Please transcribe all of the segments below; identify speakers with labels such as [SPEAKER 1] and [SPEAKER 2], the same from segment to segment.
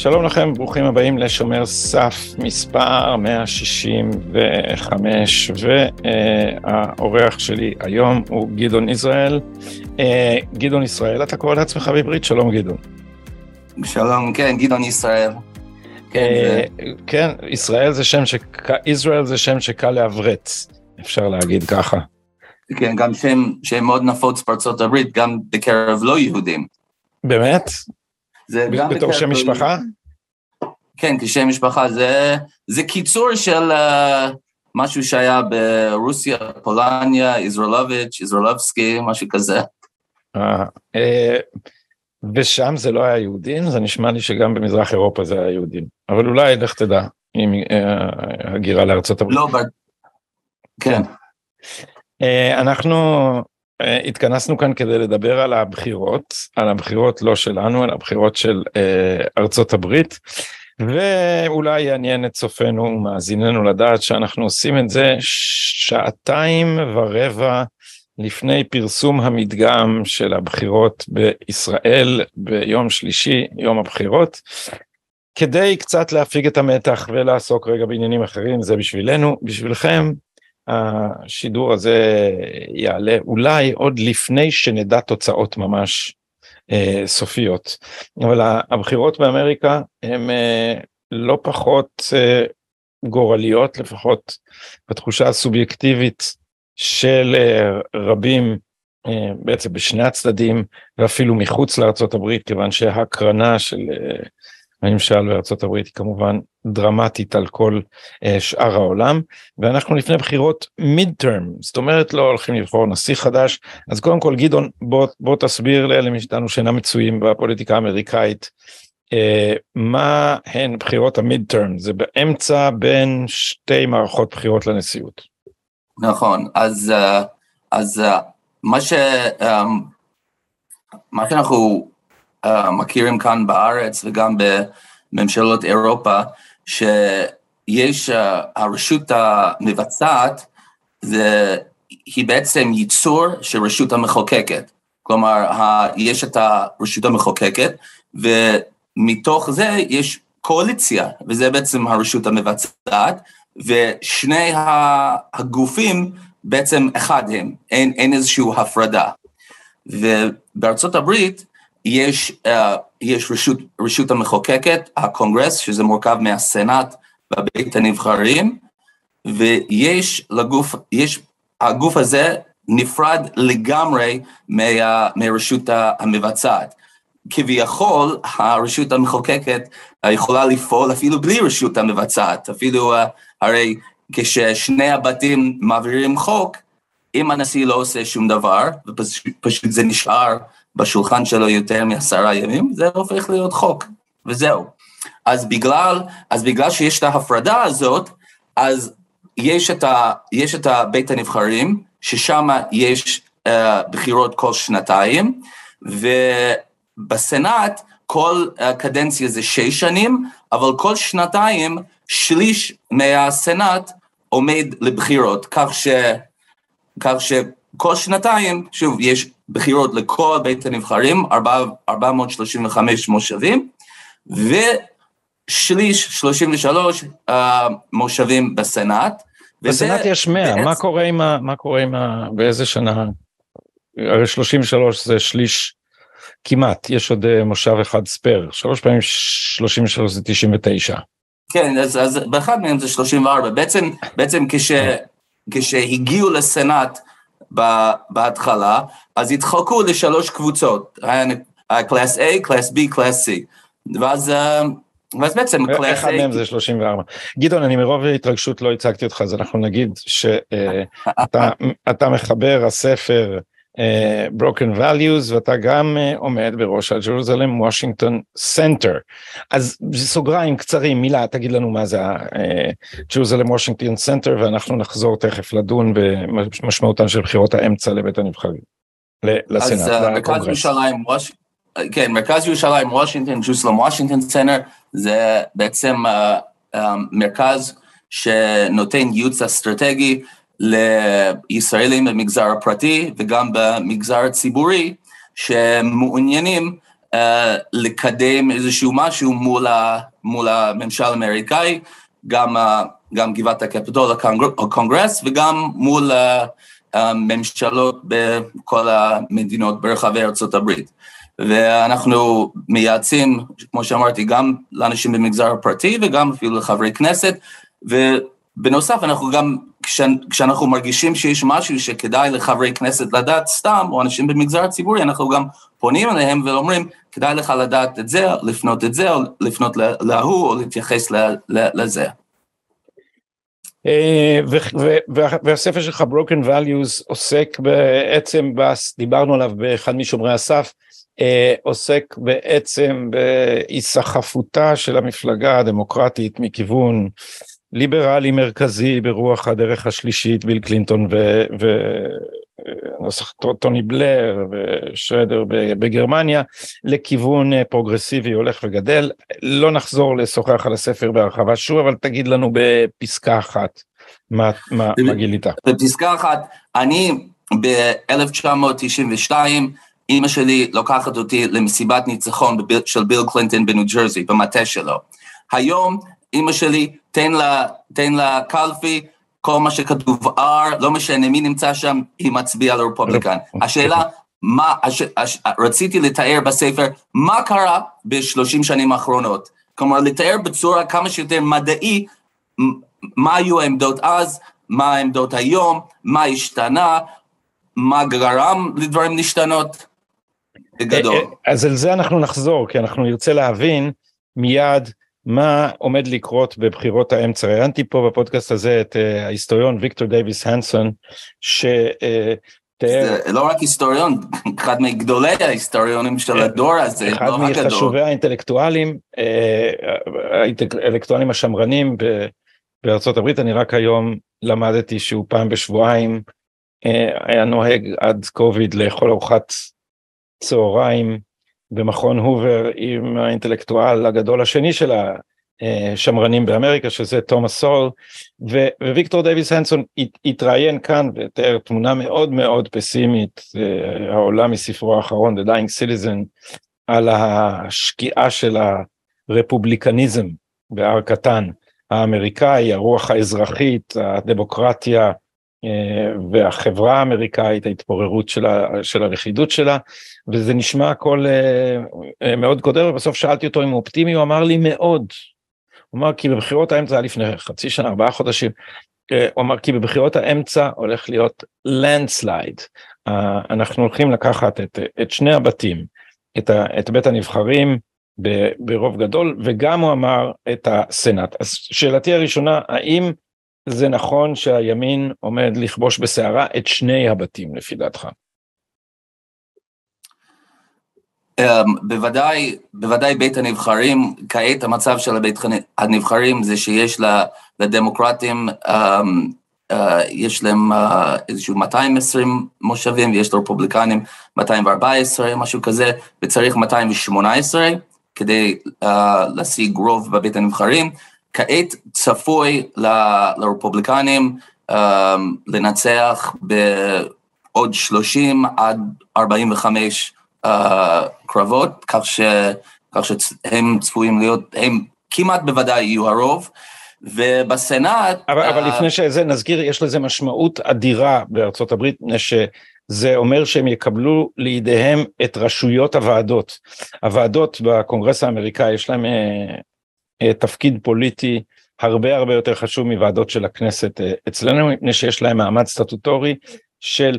[SPEAKER 1] שלום לכם, ברוכים הבאים לשומר סף מספר 165, והאורח שלי היום הוא גדעון ישראל. אה, גדעון ישראל, אתה קורא לעצמך בעברית? שלום גדעון.
[SPEAKER 2] שלום, כן, גדעון ישראל.
[SPEAKER 1] כן, אה, כן, ישראל זה שם ש... ישראל זה שם שקל לעברת, אפשר להגיד ככה.
[SPEAKER 2] כן, גם שם, שם מאוד נפוץ בארצות הברית, גם בקרב לא יהודים.
[SPEAKER 1] באמת?
[SPEAKER 2] זה
[SPEAKER 1] גם בתור שם משפחה?
[SPEAKER 2] כן, כשם משפחה, זה, זה קיצור של uh, משהו שהיה ברוסיה, פולניה, איזרולוביץ', איזרולובסקי, משהו כזה.
[SPEAKER 1] אה, אה, ושם זה לא היה יהודים, זה נשמע לי שגם במזרח אירופה זה היה יהודים. אבל אולי, לך תדע, עם אה, הגירה לארצות הברית.
[SPEAKER 2] לא, ב... כן.
[SPEAKER 1] אה, אנחנו התכנסנו כאן כדי לדבר על הבחירות, על הבחירות לא שלנו, על הבחירות של אה, ארצות הברית. ואולי יעניין את צופינו ומאזיננו לדעת שאנחנו עושים את זה שעתיים ורבע לפני פרסום המדגם של הבחירות בישראל ביום שלישי, יום הבחירות, כדי קצת להפיג את המתח ולעסוק רגע בעניינים אחרים, זה בשבילנו, בשבילכם. השידור הזה יעלה אולי עוד לפני שנדע תוצאות ממש אה, סופיות. אבל הבחירות באמריקה הן אה, לא פחות אה, גורליות, לפחות בתחושה הסובייקטיבית של רבים בעצם בשני הצדדים ואפילו מחוץ לארצות הברית כיוון שהקרנה של הממשל בארצות הברית היא כמובן דרמטית על כל uh, שאר העולם ואנחנו לפני בחירות מיד טרם זאת אומרת לא הולכים לבחור נשיא חדש אז קודם כל גדעון בוא, בוא תסביר לאלה מאיתנו שאינם מצויים בפוליטיקה האמריקאית uh, מה הן בחירות המיד טרם זה באמצע בין שתי מערכות בחירות לנשיאות.
[SPEAKER 2] נכון אז uh, אז מה ש... מה שאנחנו מכירים כאן בארץ וגם בממשלות אירופה, שיש uh, הרשות המבצעת, זה, היא בעצם ייצור של רשות המחוקקת. כלומר, ה, יש את הרשות המחוקקת, ומתוך זה יש קואליציה, וזה בעצם הרשות המבצעת, ושני הגופים בעצם אחד הם, אין, אין איזושהי הפרדה. ובארצות הברית יש, uh, יש רשות, רשות המחוקקת, הקונגרס, שזה מורכב מהסנאט ובית הנבחרים, ויש לגוף, יש, הגוף הזה נפרד לגמרי מה, מהרשות המבצעת. כביכול, הרשות המחוקקת יכולה לפעול אפילו בלי רשות המבצעת, אפילו uh, הרי כששני הבתים מעבירים חוק, אם הנשיא לא עושה שום דבר, ופשוט זה נשאר בשולחן שלו יותר מעשרה ימים, זה הופך להיות חוק, וזהו. אז בגלל, אז בגלל שיש את ההפרדה הזאת, אז יש את, ה, יש את בית הנבחרים, ששם יש uh, בחירות כל שנתיים, ובסנאט כל uh, קדנציה זה שש שנים, אבל כל שנתיים שליש מהסנאט עומד לבחירות, כך, ש, כך שכל שנתיים, שוב, יש בחירות לכל בית הנבחרים, 435 מושבים, ושליש, 33 uh, מושבים בסנאט.
[SPEAKER 1] בסנאט יש 100, בעצם... מה קורה עם ה... מה קורה עם ה... באיזה שנה? הרי 33 זה שליש כמעט, יש עוד uh, מושב אחד ספייר, שלוש פעמים 33 זה 99.
[SPEAKER 2] כן, אז, אז באחד מהם זה 34, בעצם, בעצם כש, כשהגיעו לסנאט בהתחלה, אז התחלקו לשלוש קבוצות, היה class A, class B, class C, ואז... אה, ואז בעצם class
[SPEAKER 1] אחד מהם זה 34. גדעון, אני מרוב התרגשות לא הצגתי אותך, אז אנחנו נגיד שאתה אה, מחבר הספר Broken Values ואתה גם uh, עומד בראש ה Jerusalem Washington Center. אז סוגריים קצרים, מילה, תגיד לנו מה זה ה Jerusalem Washington Center ואנחנו נחזור תכף לדון במשמעותן של בחירות האמצע לבית הנבחרים, לסנאט,
[SPEAKER 2] אז מרכז ירושלים, ווש... כן, מרכז ירושלים וושינגטון, Jerusalem Washington Center, זה בעצם uh, uh, מרכז שנותן ייעוץ אסטרטגי לישראלים במגזר הפרטי וגם במגזר הציבורי שמעוניינים לקדם איזשהו משהו מול, ה, מול הממשל האמריקאי, גם, גם גבעת הקפיטול הקונגרס וגם מול הממשלות בכל המדינות ברחבי ארצות הברית. ואנחנו מייעצים, כמו שאמרתי, גם לאנשים במגזר הפרטי וגם אפילו לחברי כנסת, ובנוסף אנחנו גם, כשאנחנו מרגישים שיש משהו שכדאי לחברי כנסת לדעת סתם, או אנשים במגזר הציבורי, אנחנו גם פונים אליהם ואומרים, כדאי לך לדעת את זה, לפנות את זה, או לפנות להוא, או להתייחס לזה.
[SPEAKER 1] אה, והספר שלך Broken Values עוסק בעצם, דיברנו עליו באחד משומרי הסף, אה, עוסק בעצם בהיסחפותה של המפלגה הדמוקרטית מכיוון ליברלי מרכזי ברוח הדרך השלישית ביל קלינטון ונוסח טוני בלר ושרדר בגרמניה לכיוון פרוגרסיבי הולך וגדל לא נחזור לשוחח על הספר בהרחבה שוב אבל תגיד לנו בפסקה אחת מה, מה, מה גילית.
[SPEAKER 2] בפסקה אחת אני ב-1992 אימא שלי לוקחת אותי למסיבת ניצחון של ביל קלינטון בניו ג'רזי, במטה שלו. היום אימא שלי, תן לה, תן לה קלפי, כל מה שכתוב R, לא משנה מי נמצא שם, היא מצביעה לרפובליקן. השאלה, מה, הש, הש, רציתי לתאר בספר, מה קרה בשלושים שנים האחרונות. כלומר, לתאר בצורה כמה שיותר מדעי, מה היו העמדות אז, מה העמדות היום, מה השתנה, מה גרם לדברים להשתנות. בגדול. אה,
[SPEAKER 1] אה, אז על זה אנחנו נחזור, כי אנחנו נרצה להבין מיד מה עומד לקרות בבחירות האמצע. ראיינתי פה בפודקאסט הזה את אה, ההיסטוריון ויקטור דייוויס הנסון, ש...
[SPEAKER 2] זה לא רק היסטוריון, אחד מגדולי ההיסטוריונים של הדור הזה,
[SPEAKER 1] אחד לא מחשובי האינטלקטואלים, האינטלקטואלים השמרנים בארצות הברית, אני רק היום למדתי שהוא פעם בשבועיים היה נוהג עד קוביד לאכול ארוחת צהריים במכון הובר עם האינטלקטואל הגדול השני של השמרנים באמריקה שזה תומאס סול וויקטור דייוויס הנסון התראיין כאן ותיאר תמונה מאוד מאוד פסימית אה, העולה מספרו האחרון The Dying Citizen על השקיעה של הרפובליקניזם בהר קטן האמריקאי הרוח האזרחית הדמוקרטיה והחברה האמריקאית ההתפוררות של, ה, של הלכידות שלה וזה נשמע הכל אה, אה, מאוד קודר ובסוף שאלתי אותו אם הוא אופטימי הוא אמר לי מאוד. הוא אמר כי בבחירות האמצע היה לפני חצי שנה ארבעה חודשים הוא אמר כי בבחירות האמצע הולך להיות לנדסלייד אנחנו הולכים לקחת את, את שני הבתים את, ה, את בית הנבחרים ברוב גדול וגם הוא אמר את הסנאט אז שאלתי הראשונה האם זה נכון שהימין עומד לכבוש בסערה את שני הבתים לפי דעתך.
[SPEAKER 2] Um, בוודאי, בוודאי בית הנבחרים, כעת המצב של בית הנבחרים זה שיש לדמוקרטים, um, uh, יש להם uh, איזשהו 220 מושבים ויש לרפובליקנים 214, משהו כזה, וצריך 218 כדי uh, להשיג רוב בבית הנבחרים. כעת צפוי לרפובליקנים um, לנצח בעוד 30 עד 45 uh, קרבות, כך, ש, כך שהם צפויים להיות, הם כמעט בוודאי יהיו הרוב. ובסנאט...
[SPEAKER 1] אבל, uh, אבל לפני שזה נזכיר, יש לזה משמעות אדירה בארצות הברית, מפני שזה אומר שהם יקבלו לידיהם את רשויות הוועדות. הוועדות בקונגרס האמריקאי יש להם אה, תפקיד פוליטי הרבה הרבה יותר חשוב מוועדות של הכנסת אה, אצלנו מפני שיש להם מעמד סטטוטורי של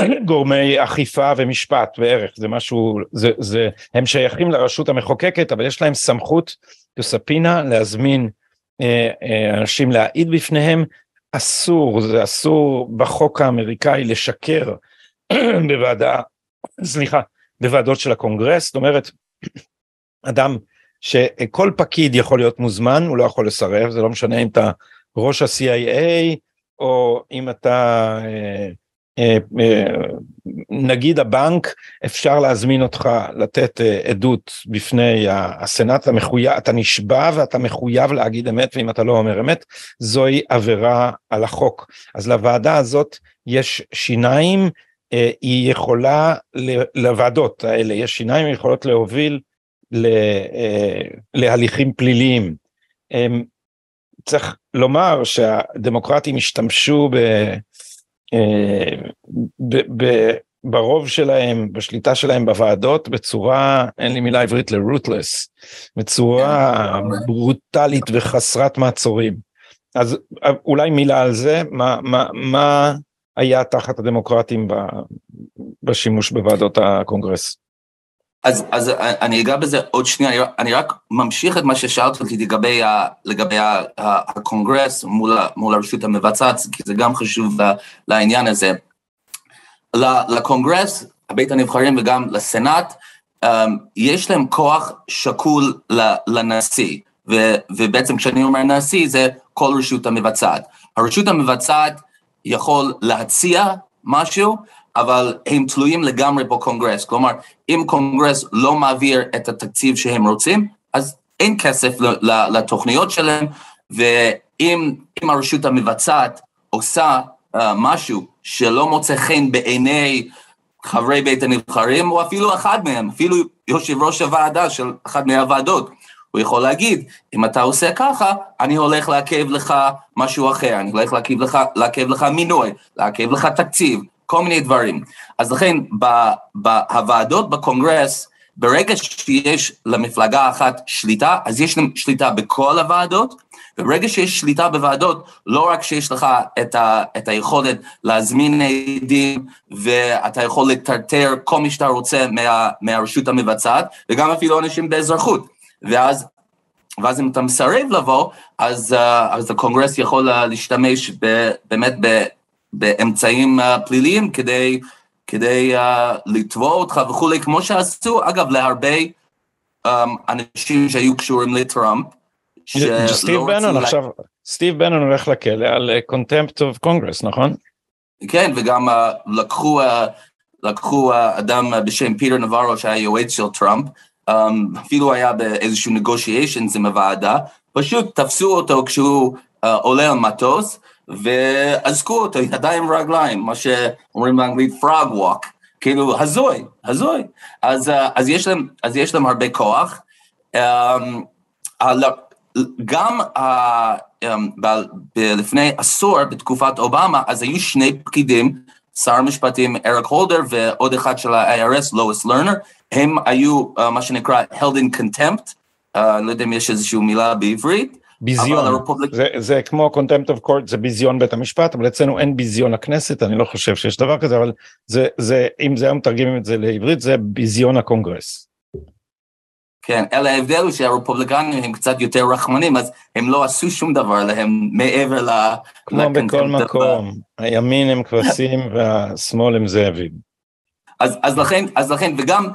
[SPEAKER 1] גורמי אכיפה ומשפט וערך זה משהו זה זה הם שייכים לרשות המחוקקת אבל יש להם סמכות לספינה להזמין אה, אה, אנשים להעיד בפניהם. אסור זה אסור בחוק האמריקאי לשקר בוועדה סליחה בוועדות של הקונגרס. זאת אומרת אדם שכל פקיד יכול להיות מוזמן, הוא לא יכול לסרב, זה לא משנה אם אתה ראש ה-CIA או אם אתה אה, אה, אה, נגיד הבנק, אפשר להזמין אותך לתת אה, עדות בפני הסנאט המחויב, אתה נשבע ואתה מחויב להגיד אמת ואם אתה לא אומר אמת, זוהי עבירה על החוק. אז לוועדה הזאת יש שיניים אה, היא יכולה, לוועדות האלה יש שיניים, יכולות להוביל להליכים פליליים. צריך לומר שהדמוקרטים השתמשו ב, ב, ב, ברוב שלהם, בשליטה שלהם בוועדות, בצורה, אין לי מילה עברית ל-rootless, בצורה. ברוטלית וחסרת מעצורים. אז אולי מילה על זה, מה, מה, מה היה תחת הדמוקרטים בשימוש בוועדות הקונגרס?
[SPEAKER 2] אז, אז אני אגע בזה עוד שנייה, אני, אני רק ממשיך את מה ששאלת אותי לגבי, ה, לגבי ה, ה, הקונגרס מול, מול הרשות המבצעת, כי זה גם חשוב לעניין הזה. לקונגרס, בית הנבחרים וגם לסנאט, um, יש להם כוח שקול לנשיא, ו, ובעצם כשאני אומר נשיא זה כל רשות המבצעת. הרשות המבצעת יכול להציע משהו, אבל הם תלויים לגמרי בקונגרס. כלומר, אם קונגרס לא מעביר את התקציב שהם רוצים, אז אין כסף לתוכניות שלהם, ואם הרשות המבצעת עושה uh, משהו שלא מוצא חן בעיני חברי בית הנבחרים, או אפילו אחד מהם, אפילו יושב ראש הוועדה של אחת מהוועדות, הוא יכול להגיד, אם אתה עושה ככה, אני הולך לעכב לך משהו אחר, אני הולך לעכב לך, לעכב לך מינוי, לעכב לך תקציב, כל מיני דברים. אז לכן, בוועדות בקונגרס, ברגע שיש למפלגה אחת שליטה, אז יש להם שליטה בכל הוועדות, וברגע שיש שליטה בוועדות, לא רק שיש לך את, ה, את היכולת להזמין עדים, ואתה יכול לטרטר כל מי שאתה רוצה מה, מהרשות המבצעת, וגם אפילו אנשים באזרחות. ואז, ואז אם אתה מסרב לבוא, אז, uh, אז הקונגרס יכול uh, להשתמש ב, באמת ב, באמצעים uh, פליליים כדי, כדי uh, לתבוע אותך וכולי, כמו שעשו, אגב, להרבה um, אנשים שהיו קשורים לטראמפ.
[SPEAKER 1] סטיב בנון עכשיו, סטיב בנון הולך לכלא על contempt of congress, נכון?
[SPEAKER 2] כן, וגם uh, לקחו, uh, לקחו uh, אדם בשם פיטר נברו שהיה יועץ של טראמפ, um, אפילו היה באיזשהו negotiations עם הוועדה, פשוט תפסו אותו כשהוא uh, עולה על מטוס, ואזקו אותו ידיים ורגליים, מה שאומרים באנגלית frog walk, כאילו הזוי, הזוי. אז, uh, אז, יש, להם, אז יש להם הרבה כוח. Um, גם ב- ב- לפני עשור, בתקופת אובמה, אז היו שני פקידים, שר המשפטים אריק הולדר ועוד אחד של ה-IRS, לואיס לרנר, הם היו uh, מה שנקרא held in contempt, לא יודע אם יש איזושהי מילה בעברית.
[SPEAKER 1] ביזיון, הרפובליק... זה, זה כמו contempt of court, זה ביזיון בית המשפט, אבל אצלנו אין ביזיון הכנסת, אני לא חושב שיש דבר כזה, אבל זה, זה, אם זה היום מתרגמים את זה לעברית, זה ביזיון הקונגרס.
[SPEAKER 2] כן, אלא ההבדל הוא שהרפובליקנים הם קצת יותר רחמנים, אז הם לא עשו שום דבר להם מעבר ל...
[SPEAKER 1] כמו בכל מקום, הימין הם כבשים והשמאל הם זאבים.
[SPEAKER 2] אז, אז, לכן, אז לכן, וגם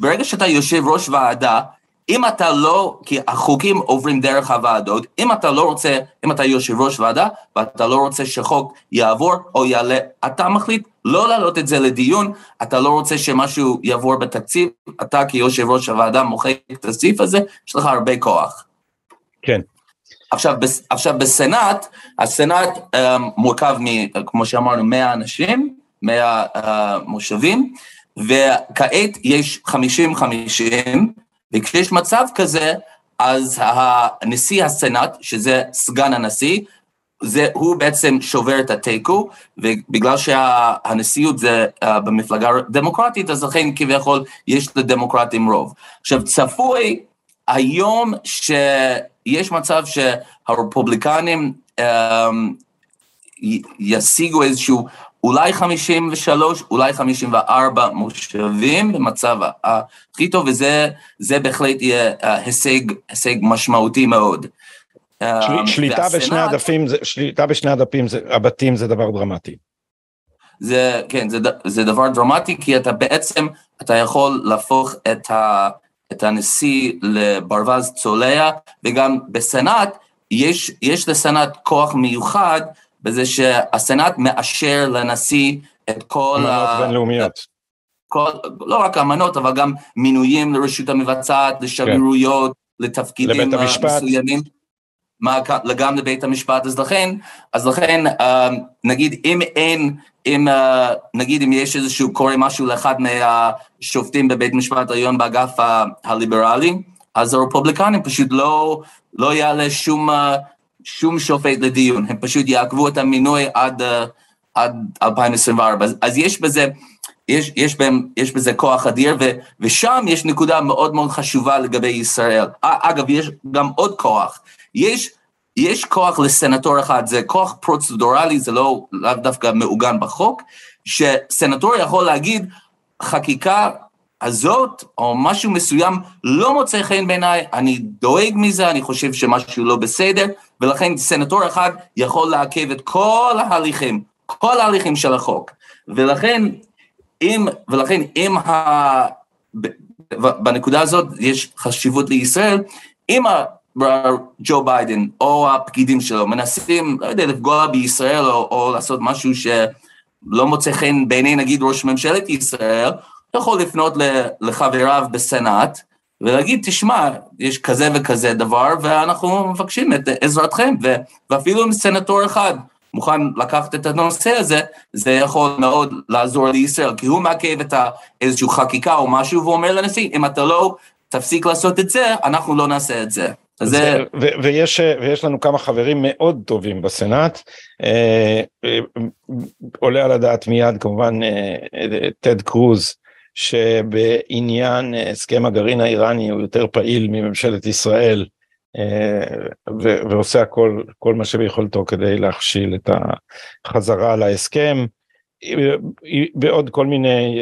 [SPEAKER 2] ברגע שאתה יושב ראש ועדה, אם אתה לא, כי החוקים עוברים דרך הוועדות, אם אתה לא רוצה, אם אתה יושב ראש ועדה, ואתה לא רוצה שחוק יעבור או יעלה, אתה מחליט לא להעלות את זה לדיון, אתה לא רוצה שמשהו יעבור בתקציב, אתה כיושב ראש הוועדה מוחק את הסעיף הזה, יש לך הרבה כוח.
[SPEAKER 1] כן.
[SPEAKER 2] עכשיו, עכשיו בסנאט, הסנאט um, מורכב, מ, כמו שאמרנו, 100 אנשים, 100 uh, מושבים, וכעת יש 50-50, וכשיש מצב כזה, אז הנשיא הסנאט, שזה סגן הנשיא, זה, הוא בעצם שובר את התיקו, ובגלל שהנשיאות זה uh, במפלגה דמוקרטית, אז לכן כביכול יש לדמוקרטים רוב. עכשיו, צפוי היום שיש מצב שהרפובליקנים um, ישיגו איזשהו אולי 53, אולי 54 מושבים במצב הכי טוב, וזה בהחלט יהיה הישג, הישג משמעותי מאוד.
[SPEAKER 1] של, שליטה והסנאט, בשני הדפים, שליטה בשני הדפים, זה, הבתים זה דבר דרמטי.
[SPEAKER 2] זה, כן, זה, זה דבר דרמטי, כי אתה בעצם, אתה יכול להפוך את, ה, את הנשיא לברווז צולע, וגם בסנאט, יש, יש לסנאט כוח מיוחד בזה שהסנאט מאשר לנשיא את כל
[SPEAKER 1] ה... אמנות בינלאומיות.
[SPEAKER 2] כל, לא רק אמנות, אבל גם מינויים לרשות המבצעת, לשגרירויות, כן. לתפקידים
[SPEAKER 1] לבית המשפט.
[SPEAKER 2] מסוימים. מה גם לבית המשפט, אז לכן, אז לכן נגיד אם אין, אם נגיד אם יש איזשהו, קורה משהו לאחד מהשופטים בבית משפט העליון באגף הליברלי, אז הרפובליקנים פשוט לא, לא יעלה שום, שום שופט לדיון, הם פשוט יעכבו את המינוי עד, עד 2024. אז, אז יש בזה, יש, יש, בהם, יש בזה כוח אדיר, ו, ושם יש נקודה מאוד מאוד חשובה לגבי ישראל. אגב, יש גם עוד כוח. יש, יש כוח לסנטור אחד, זה כוח פרוצדורלי, זה לא לאו דווקא מעוגן בחוק, שסנטור יכול להגיד, חקיקה הזאת, או משהו מסוים, לא מוצא חן בעיניי, אני דואג מזה, אני חושב שמשהו לא בסדר, ולכן סנטור אחד יכול לעכב את כל ההליכים, כל ההליכים של החוק. ולכן אם, ולכן אם ה... בנקודה הזאת יש חשיבות לישראל, אם ג'ו ביידן או הפקידים שלו מנסים, לא יודע, לפגוע בישראל או, או לעשות משהו שלא מוצא חן בעיני נגיד ראש ממשלת ישראל, יכול לפנות לחבריו בסנאט ולהגיד, תשמע, יש כזה וכזה דבר ואנחנו מבקשים את עזרתכם, ואפילו אם סנטור אחד מוכן לקחת את הנושא הזה, זה יכול מאוד לעזור לישראל, כי הוא מעכב את איזושהי חקיקה או משהו ואומר לנשיא, אם אתה לא תפסיק לעשות את זה, אנחנו לא נעשה את זה.
[SPEAKER 1] זה... ו- ויש, ויש לנו כמה חברים מאוד טובים בסנאט, אה, אה, עולה על הדעת מיד כמובן אה, טד קרוז, שבעניין הסכם הגרעין האיראני הוא יותר פעיל מממשלת ישראל, ועושה הכל, כל מה שביכולתו כדי להכשיל את החזרה להסכם, בעוד כל מיני,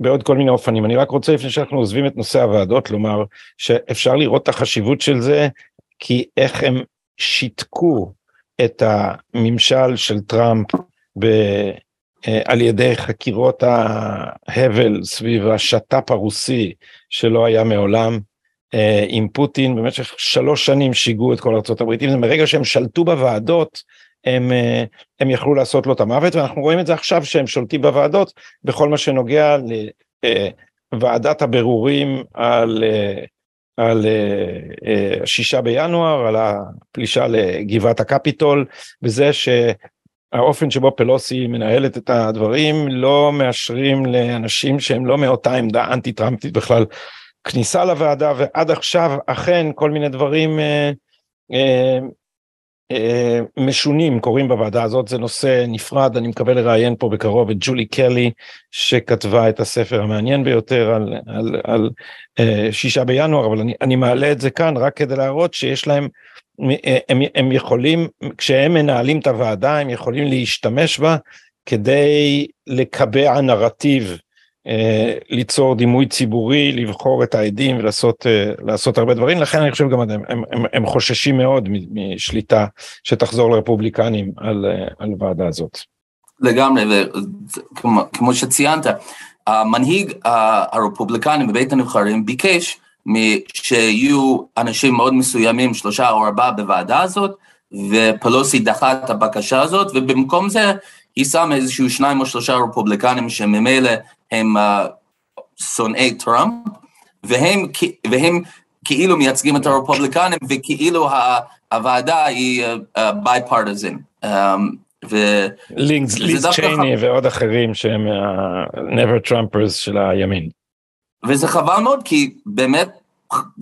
[SPEAKER 1] בעוד כל מיני אופנים. אני רק רוצה לפני שאנחנו עוזבים את נושא הוועדות לומר שאפשר לראות את החשיבות של זה, כי איך הם שיתקו את הממשל של טראמפ ב... על ידי חקירות ההבל סביב השת"פ הרוסי שלא היה מעולם. אה, עם פוטין במשך שלוש שנים שיגעו את כל ארה"ב, אם זה מרגע שהם שלטו בוועדות הם, אה, הם יכלו לעשות לו את המוות ואנחנו רואים את זה עכשיו שהם שולטים בוועדות בכל מה שנוגע לוועדת אה, הבירורים על, על השישה בינואר, על הפלישה לגבעת הקפיטול וזה שהאופן שבו פלוסי מנהלת את הדברים לא מאשרים לאנשים שהם לא מאותה עמדה אנטי טראמפית בכלל. כניסה לוועדה ועד עכשיו אכן כל מיני דברים אה, אה, משונים קורים בוועדה הזאת זה נושא נפרד אני מקווה לראיין פה בקרוב את ג'ולי קלי שכתבה את הספר המעניין ביותר על, על, על אה, שישה בינואר אבל אני, אני מעלה את זה כאן רק כדי להראות שיש להם אה, הם, הם יכולים כשהם מנהלים את הוועדה הם יכולים להשתמש בה כדי לקבע נרטיב. אה, ליצור דימוי ציבורי, לבחור את העדים ולעשות אה, הרבה דברים, לכן אני חושב גם הם, הם, הם, הם חוששים מאוד משליטה שתחזור לרפובליקנים על, אה, על ועדה הזאת.
[SPEAKER 2] לגמרי, וכמו שציינת, המנהיג הרפובליקני בבית הנבחרים ביקש שיהיו אנשים מאוד מסוימים, שלושה או ארבעה בוועדה הזאת, ופלוסי דחה את הבקשה הזאת, ובמקום זה היא שמה איזשהו שניים או שלושה רפובליקנים שממילא הם uh, שונאי טראמפ, והם, והם כאילו מייצגים את הרפובליקנים, וכאילו הוועדה היא bipartisan. Uh,
[SPEAKER 1] um, ליז צ'ייני ועוד אחרים שהם ה-never trumpers של הימין.
[SPEAKER 2] וזה חבל מאוד כי באמת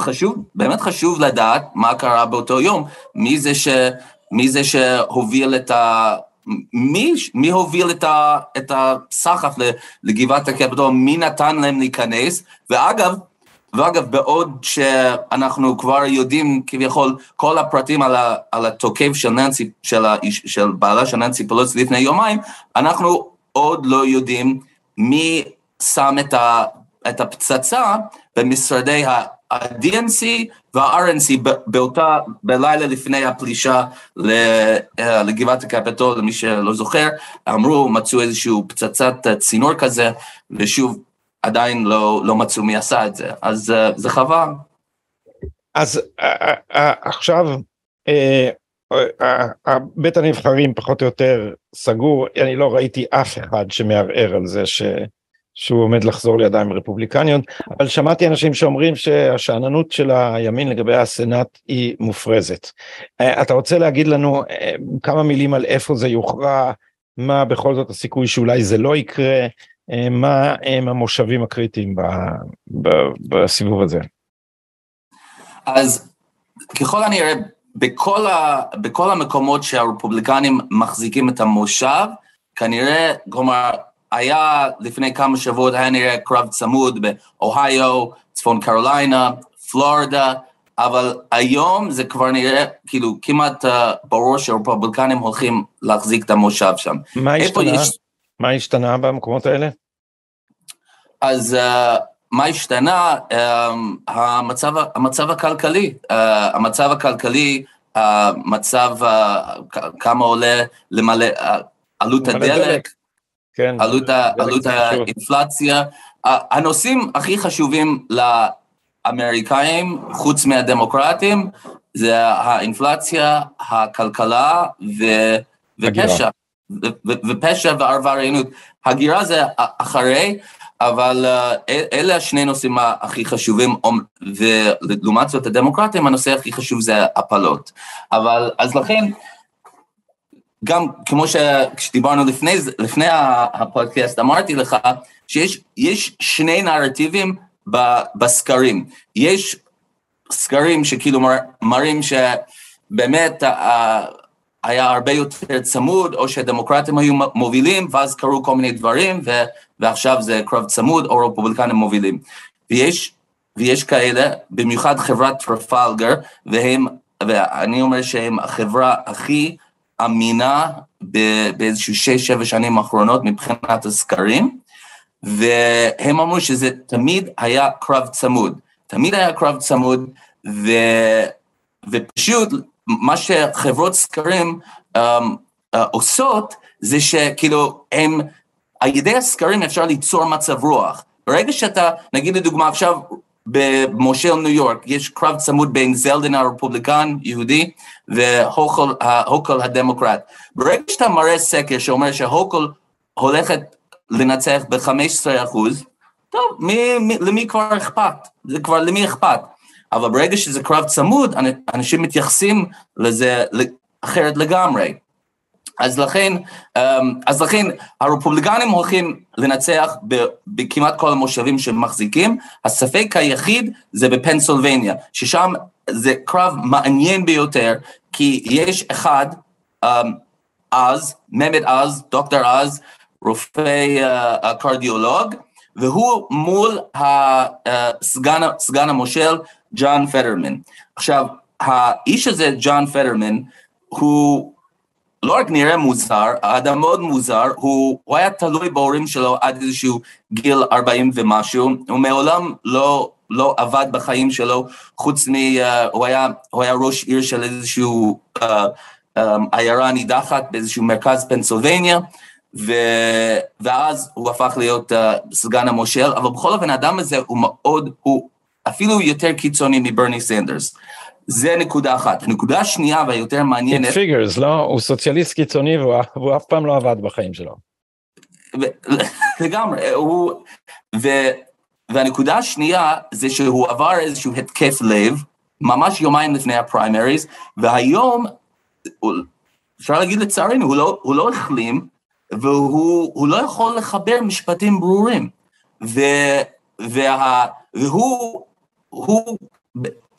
[SPEAKER 2] חשוב, באמת חשוב לדעת מה קרה באותו יום, מי זה, ש, מי זה שהוביל את ה... מי, מי הוביל את, ה, את הסחף לגבעת הקפיטול, מי נתן להם להיכנס, ואגב, ואגב, בעוד שאנחנו כבר יודעים כביכול כל הפרטים על, ה, על התוקף של ננסי, של, ה, של בעלה של ננסי פלוס לפני יומיים, אנחנו עוד לא יודעים מי שם את, ה, את הפצצה במשרדי ה-DNC וה-RNC באותה, בלילה לפני הפלישה אה, לגבעת הקפיטול, למי שלא זוכר, אמרו, מצאו איזושהי פצצת צינור כזה, ושוב, עדיין לא, לא מצאו מי עשה את זה, אז uh, זה חבל.
[SPEAKER 1] אז עכשיו, בית הנבחרים פחות או יותר סגור, אני לא ראיתי אף אחד שמערער על זה ש... שהוא עומד לחזור לידיים רפובליקניות, אבל שמעתי אנשים שאומרים שהשאננות של הימין לגבי הסנאט היא מופרזת. אה, אתה רוצה להגיד לנו אה, כמה מילים על איפה זה יוכרע, מה בכל זאת הסיכוי שאולי זה לא יקרה, אה, מה הם המושבים הקריטיים בסיבוב הזה?
[SPEAKER 2] אז ככל הנראה, בכל, ה, בכל המקומות שהרפובליקנים מחזיקים את המושב, כנראה, כלומר, היה לפני כמה שבועות, היה נראה קרב צמוד באוהיו, צפון קרוליינה, פלורידה, אבל היום זה כבר נראה כאילו כמעט uh, ברור שהרפובליקנים הולכים להחזיק את המושב שם.
[SPEAKER 1] מה השתנה? יש... מה השתנה במקומות האלה?
[SPEAKER 2] אז uh, מה השתנה? Uh, המצב, המצב הכלכלי, uh, המצב הכלכלי, המצב, uh, כמה עולה למלא, uh, עלות הדלק, כן, עלות, עלות האינפלציה. הנושאים הכי חשובים לאמריקאים, חוץ מהדמוקרטים, זה האינפלציה, הכלכלה ו, ופשע. ופשע ועבריינות. הגירה זה אחרי, אבל אלה השני נושאים הכי חשובים, ולעומת זאת הדמוקרטים, הנושא הכי חשוב זה הפלות. אבל, אז לכן, גם כמו שדיברנו לפני, לפני הפודקאסט, אמרתי לך שיש שני נרטיבים בסקרים. יש סקרים שכאילו מראים שבאמת היה הרבה יותר צמוד, או שהדמוקרטים היו מובילים, ואז קרו כל מיני דברים, ו, ועכשיו זה קרב צמוד, או רפובליקנים מובילים. ויש, ויש כאלה, במיוחד חברת טרפלגר, והם, ואני אומר שהם החברה הכי אמינה באיזשהו שש-שבע שנים האחרונות מבחינת הסקרים, והם אמרו שזה תמיד היה קרב צמוד. תמיד היה קרב צמוד, ו, ופשוט מה שחברות סקרים um, uh, עושות, זה שכאילו הם, על ידי הסקרים אפשר ליצור מצב רוח. ברגע שאתה, נגיד לדוגמה עכשיו, במושל ניו יורק, יש קרב צמוד בין זלדן הרפובליקן, יהודי, והוקל הדמוקרט. ברגע שאתה מראה סקר שאומר שהוקל הולכת לנצח ב-15 אחוז, טוב, מי, מי, למי כבר אכפת? זה כבר למי אכפת? אבל ברגע שזה קרב צמוד, אנשים מתייחסים לזה אחרת לגמרי. אז לכן, אמ, אז לכן הרפובליקנים הולכים לנצח בכמעט כל המושבים שמחזיקים, הספק היחיד זה בפנסילבניה, ששם זה קרב מעניין ביותר, כי יש אחד, um, אז, ממת אז, דוקטור אז, רופא uh, קרדיולוג, והוא מול הסגן, סגן המושל, ג'ון פדרמן. עכשיו, האיש הזה, ג'ון פדרמן, הוא לא רק נראה מוזר, האדם מאוד מוזר, הוא, הוא היה תלוי בהורים שלו עד איזשהו גיל 40 ומשהו, הוא מעולם לא, לא עבד בחיים שלו, חוץ מ... Uh, הוא, היה, הוא היה ראש עיר של איזשהו uh, um, עיירה נידחת באיזשהו מרכז פנסילבניה, ו... ואז הוא הפך להיות uh, סגן המושל, אבל בכל אופן האדם הזה הוא מאוד, הוא אפילו יותר קיצוני מברני סנדרס. זה נקודה אחת. נקודה שנייה והיותר מעניינת...
[SPEAKER 1] It figures, לא? הוא סוציאליסט קיצוני והוא, והוא אף פעם לא עבד בחיים שלו.
[SPEAKER 2] לגמרי, הוא... ו, והנקודה השנייה זה שהוא עבר איזשהו התקף לב, ממש יומיים לפני הפריימריז, והיום, אפשר להגיד לצערנו, הוא לא, הוא לא החלים, והוא לא יכול לחבר משפטים ברורים. ו, וה, והוא, הוא,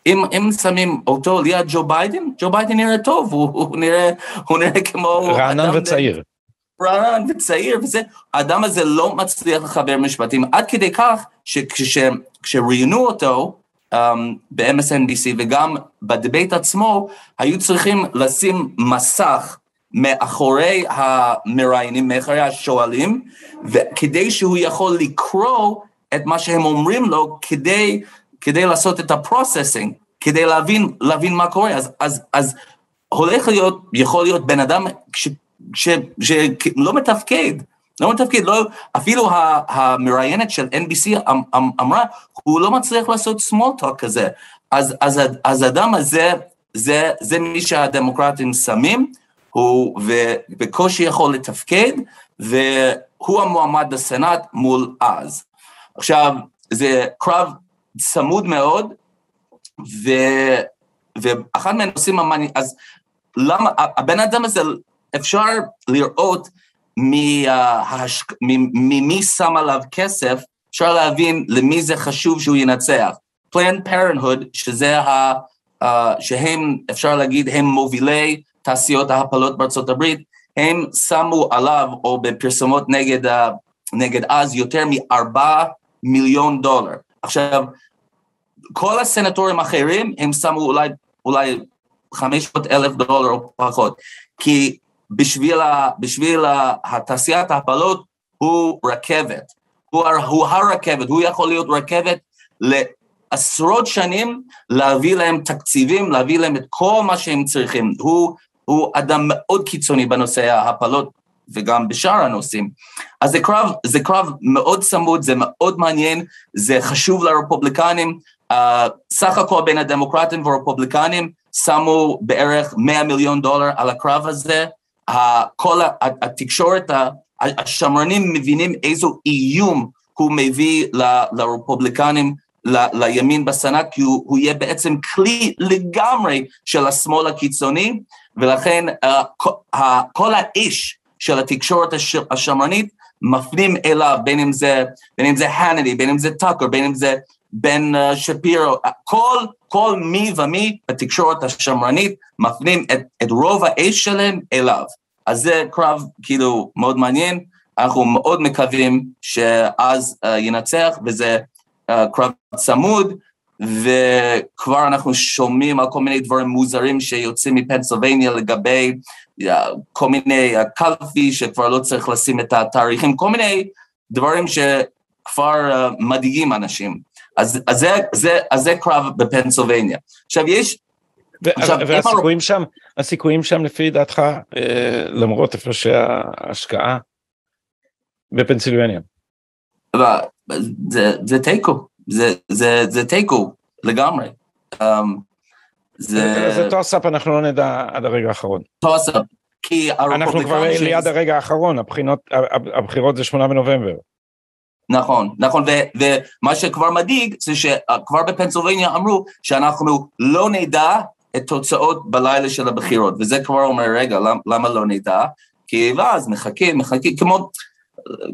[SPEAKER 2] אם, אם שמים אותו ליד ג'ו ביידן, ג'ו ביידן נראה טוב, הוא, הוא, נראה, הוא נראה כמו...
[SPEAKER 1] רענן וצעיר.
[SPEAKER 2] רענן וצעיר וזה, האדם הזה לא מצליח לחבר משפטים, עד כדי כך שכשראיינו אותו um, ב-MSNBC וגם ב debate עצמו, היו צריכים לשים מסך מאחורי המראיינים, מאחורי השואלים, כדי שהוא יכול לקרוא את מה שהם אומרים לו, כדי כדי לעשות את ה processing, כדי להבין, להבין מה קורה. אז, אז, אז הולך להיות, יכול להיות בן אדם שלא מתפקד, לא מתפקד, לא, אפילו המראיינת של NBC אמ, אמ, אמרה, הוא לא מצליח לעשות small talk כזה. אז, אז, אז האדם הזה, זה, זה מי שהדמוקרטים שמים, הוא בקושי יכול לתפקד, ו, הוא המועמד לסנאט מול אז. עכשיו, זה קרב צמוד מאוד, ו, ואחד מהנושאים המעניינים, אז למה, הבן אדם הזה, אפשר לראות ממי שם עליו כסף, אפשר להבין למי זה חשוב שהוא ינצח. Planned Parenthood, שזה ה... Uh, שהם, אפשר להגיד, הם מובילי תעשיות ההפלות בארצות הברית, הם שמו עליו, או בפרסומות נגד, uh, נגד אז, יותר מארבעה מיליון דולר. עכשיו, כל הסנטורים האחרים, הם שמו אולי, אולי 500 אלף דולר או פחות, כי בשביל, ה, בשביל התעשיית ההפלות הוא רכבת, הוא, הוא הרכבת, הוא יכול להיות רכבת לעשרות שנים להביא להם תקציבים, להביא להם את כל מה שהם צריכים. הוא, הוא אדם מאוד קיצוני בנושא ההפלות וגם בשאר הנושאים. אז זה קרב, זה קרב מאוד צמוד, זה מאוד מעניין, זה חשוב לרפובליקנים. Uh, סך הכל בין הדמוקרטים והרפובליקנים שמו בערך 100 מיליון דולר על הקרב הזה. Uh, כל התקשורת, השמרנים מבינים איזו איום הוא מביא ל, לרפובליקנים, ל, לימין בסנאט, כי הוא, הוא יהיה בעצם כלי לגמרי של השמאל הקיצוני, ולכן uh, כל, כל האיש של התקשורת השמרנית מפנים אליו, בין אם זה, בין אם זה הנדי, בין אם זה טאקר, בין אם זה בן uh, שפירו, כל, כל מי ומי בתקשורת השמרנית מפנים את, את רוב האש שלהם אליו. אז זה קרב כאילו מאוד מעניין, אנחנו מאוד מקווים שאז uh, ינצח, וזה uh, קרב צמוד, וכבר אנחנו שומעים על כל מיני דברים מוזרים שיוצאים מפנסילבניה לגבי כל מיני uh, קלפי שכבר לא צריך לשים את התאריכים, כל מיני דברים שכבר uh, מדאיגים אנשים. אז, אז, זה, זה, אז זה קרב בפנסילבניה. עכשיו יש...
[SPEAKER 1] והסיכויים שם, הסיכויים שם לפי דעתך, אה, למרות איפה שההשקעה בפנסילבניה.
[SPEAKER 2] זה, זה תיקו, זה, זה, זה תיקו לגמרי. Um,
[SPEAKER 1] זה... זה toss-up, אנחנו לא נדע עד הרגע האחרון.
[SPEAKER 2] toss-up, כי
[SPEAKER 1] אנחנו כבר ליד הרגע האחרון, הבחינות, הבחירות זה שמונה בנובמבר.
[SPEAKER 2] נכון, נכון, ו- ומה שכבר מדאיג זה שכבר בפנסילבניה אמרו שאנחנו לא נדע את תוצאות בלילה של הבחירות, וזה כבר אומר, רגע, למ, למה לא נדע? כי ואז מחכים, מחכים, כמו,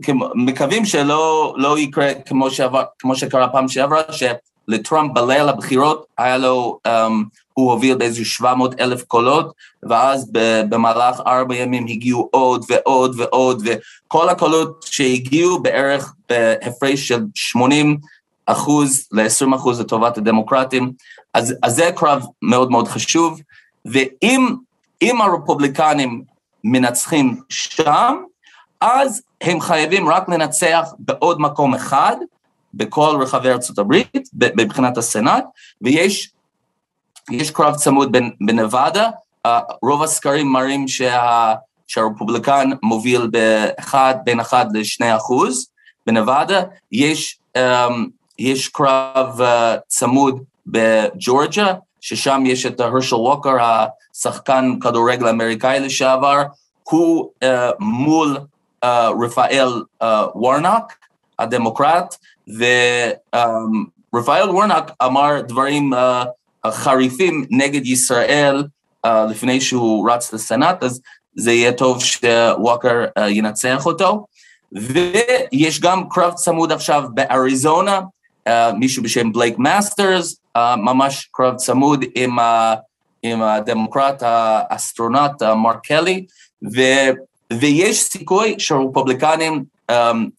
[SPEAKER 2] כמו מקווים שלא לא יקרה כמו, שעבר, כמו שקרה פעם שעברה, שלטראמפ בליל הבחירות היה לו, um, הוא הוביל באיזה 700 אלף קולות, ואז במהלך ארבע ימים הגיעו עוד ועוד ועוד, וכל הקולות שהגיעו בערך בהפרש של 80 אחוז ל-20 אחוז לטובת הדמוקרטים, אז, אז זה קרב מאוד מאוד חשוב, ואם הרפובליקנים מנצחים שם, אז הם חייבים רק לנצח בעוד מקום אחד, בכל רחבי ארצות הברית, מבחינת הסנאט, ויש יש קרב צמוד בנבדה, uh, רוב הסקרים מראים שה, שהרפובליקן מוביל באחד, בין אחד לשני אחוז, בנבדה. יש, um, יש קרב uh, צמוד בג'ורג'ה, ששם יש את הרשל ווקר, השחקן כדורגל אמריקאי לשעבר, הוא uh, מול uh, רפאל uh, וורנק, הדמוקרט, ורפאל um, וורנק אמר דברים uh, חריפים נגד ישראל uh, לפני שהוא רץ לסנאט, אז זה יהיה טוב שווקר uh, ינצח אותו. ויש גם קרב צמוד עכשיו באריזונה, uh, מישהו בשם בלייק מאסטרס, uh, ממש קרב צמוד עם, עם הדמוקרט האסטרונט uh, מרק קלי, ו, ויש סיכוי שהרפובליקנים um,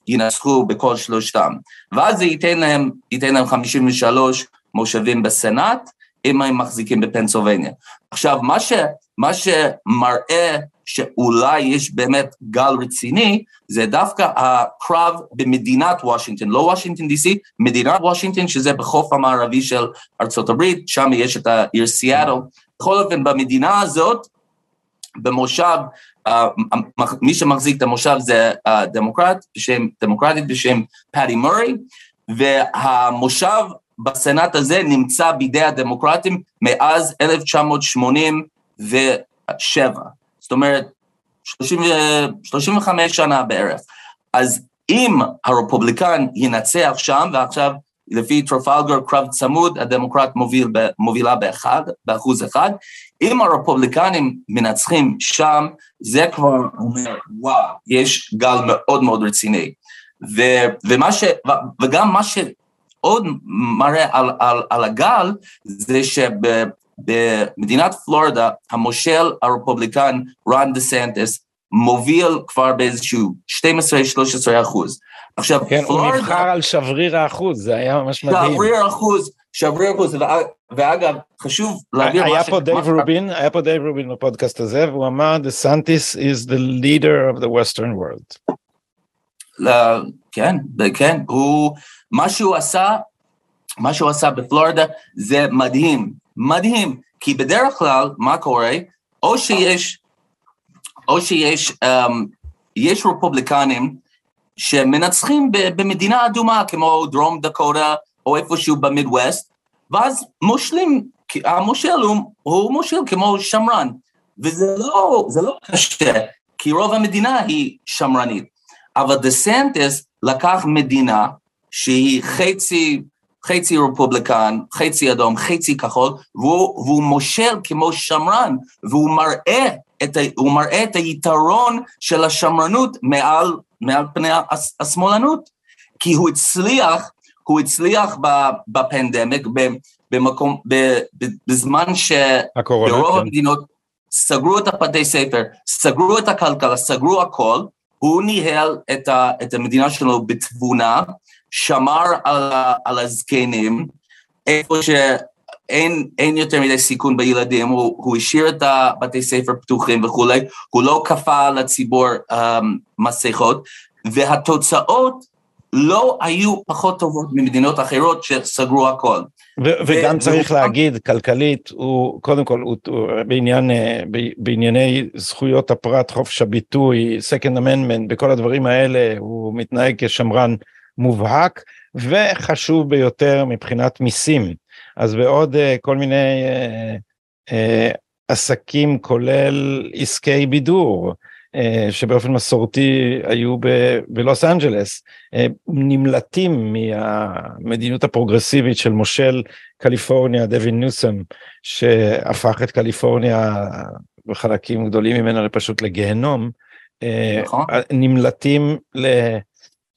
[SPEAKER 2] ינצחו בכל שלושתם. ואז זה ייתן להם, ייתן להם 53 מושבים בסנאט, אם הם מחזיקים בפנסילבניה. עכשיו, מה, ש, מה שמראה שאולי יש באמת גל רציני, זה דווקא הקרב במדינת וושינגטון, לא וושינגטון די.סי, מדינת וושינגטון, שזה בחוף המערבי של ארצות הברית, שם יש את העיר סיאטל. בכל אופן, במדינה הזאת, במושב, uh, מי שמחזיק את המושב זה הדמוקרט, בשם, דמוקרטית בשם פאטי מורי, והמושב בסנאט הזה נמצא בידי הדמוקרטים מאז 1987. זאת אומרת, 30, 35 שנה בערך. אז אם הרפובליקן ינצח שם, ועכשיו לפי טרפלגר קרב צמוד, הדמוקרט מוביל, מובילה באחד, באחוז אחד, אם הרפובליקנים מנצחים שם, זה כבר אומר, וואו, יש גל מאוד מאוד רציני. ו, ומה ש, וגם מה שעוד מראה על, על, על הגל, זה שבמדינת פלורידה, המושל הרפובליקן רון דה סנטס, מוביל כבר באיזשהו 12-13 אחוז.
[SPEAKER 1] עכשיו, כן, פלורידה... הוא נבחר על שבריר האחוז, זה היה ממש מדהים.
[SPEAKER 2] שבריר אחוז, שבריר אחוז, ואגב, חשוב להעביר
[SPEAKER 1] היה פה דייב רובין, היה פה דייב רובין בפודקאסט הזה, והוא אמר, DeSantis is the leader of the Western world.
[SPEAKER 2] כן, כן, הוא, מה שהוא עשה, מה שהוא עשה בפלורידה זה מדהים, מדהים, כי בדרך כלל, מה קורה? או שיש, או שיש, um, יש רפובליקנים שמנצחים במדינה אדומה כמו דרום דקוטה או איפשהו במידווסט, ואז מושלים, המושל הוא, הוא מושל כמו שמרן, וזה לא, לא קשה, כי רוב המדינה היא שמרנית. אבל דה סנטס לקח מדינה שהיא חצי, חצי רפובליקן, חצי אדום, חצי כחול, והוא, והוא מושל כמו שמרן, והוא מראה את, ה, מראה את היתרון של השמרנות מעל, מעל פני השמאלנות, כי הוא הצליח, הוא הצליח בפנדמיק, במקום, בזמן שברוב כן. המדינות סגרו את הבתי ספר, סגרו את הכלכלה, סגרו הכל, הוא ניהל את, ה, את המדינה שלו בתבונה, שמר על, על הזקנים, איפה שאין אין יותר מדי סיכון בילדים, הוא, הוא השאיר את הבתי ספר פתוחים וכולי, הוא לא כפה לציבור um, מסכות, והתוצאות לא היו פחות טובות ממדינות אחרות שסגרו הכל.
[SPEAKER 1] וגם צריך להגיד, כלכלית, הוא קודם כל, הוא, הוא בעניין, אה, בענייני זכויות הפרט, חופש הביטוי, Second Amendment, בכל הדברים האלה, הוא מתנהג כשמרן מובהק, וחשוב ביותר מבחינת מיסים. אז בעוד uh, כל מיני uh, uh, עסקים, כולל עסקי בידור, אה, שבאופן מסורתי היו בלוס אנג'לס, אה, נמלטים מהמדיניות הפרוגרסיבית של מושל קליפורניה דווין ניוסם, שהפך את קליפורניה בחלקים גדולים ממנה פשוט לגיהנום, נכון. נמלטים ל...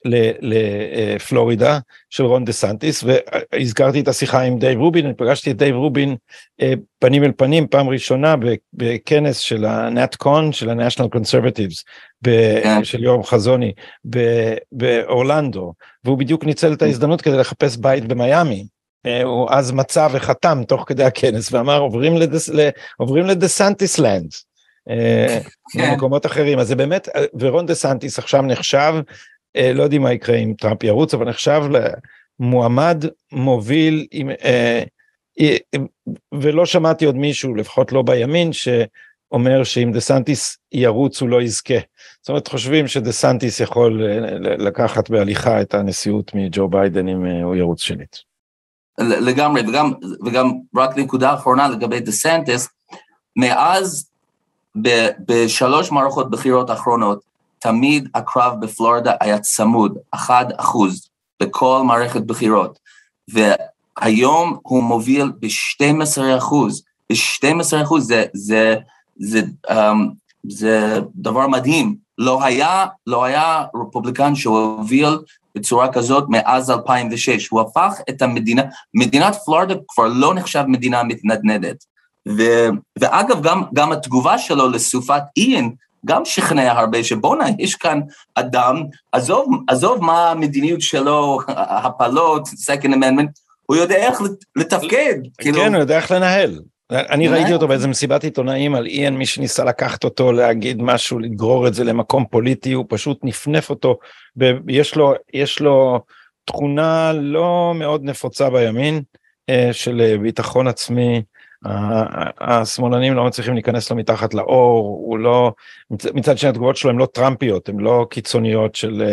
[SPEAKER 1] לפלורידה של רון דה סנטיס והזכרתי את השיחה עם דייב רובין, אני פגשתי את דייב רובין אה, פנים אל פנים פעם ראשונה בכנס של ה NatCon של ה-National Conservatives כן. של יורם חזוני באורלנדו והוא בדיוק ניצל את ההזדמנות כדי לחפש בית במיאמי. אה, הוא אז מצא וחתם תוך כדי הכנס ואמר עוברים, לדס, עוברים ל DeSantis Land. במקומות אחרים אז זה באמת ורון דה סנטיס עכשיו נחשב אה, לא יודעים מה יקרה אם טראמפ ירוץ, אבל נחשב למועמד מוביל, עם, אה, אה, ולא שמעתי עוד מישהו, לפחות לא בימין, שאומר שאם דה סנטיס ירוץ הוא לא יזכה. זאת אומרת, חושבים שדה סנטיס יכול לקחת בהליכה את הנשיאות מג'ו ביידן אם הוא ירוץ שנית.
[SPEAKER 2] לגמרי, וגם, וגם רק נקודה אחרונה לגבי דה סנטיס, מאז בשלוש מערכות בחירות האחרונות, תמיד הקרב בפלורידה היה צמוד, אחד אחוז בכל מערכת בחירות, והיום הוא מוביל ב-12 אחוז, ב-12 אחוז זה, זה, זה, um, זה דבר מדהים, לא היה, לא היה רפובליקן שהוביל בצורה כזאת מאז 2006, הוא הפך את המדינה, מדינת פלורידה כבר לא נחשב מדינה מתנדנדת. ו, ואגב, גם, גם התגובה שלו לסופת איין גם שכנע הרבה שבואנה, יש כאן אדם, עזוב, עזוב מה המדיניות שלו, הפלות, Second Amendment, הוא יודע איך לתפקד.
[SPEAKER 1] כאילו. כן, הוא יודע איך לנהל. אני ראיתי אותו באיזה מסיבת עיתונאים על איין, מי שניסה לקחת אותו להגיד משהו, לגרור את זה למקום פוליטי, הוא פשוט נפנף אותו, יש לו, יש לו תכונה לא מאוד נפוצה בימין, אה, של ביטחון עצמי, השמאלנים לא מצליחים להיכנס לו מתחת לאור, הוא לא, מצד שני התגובות שלו הן לא טראמפיות, הן לא קיצוניות של,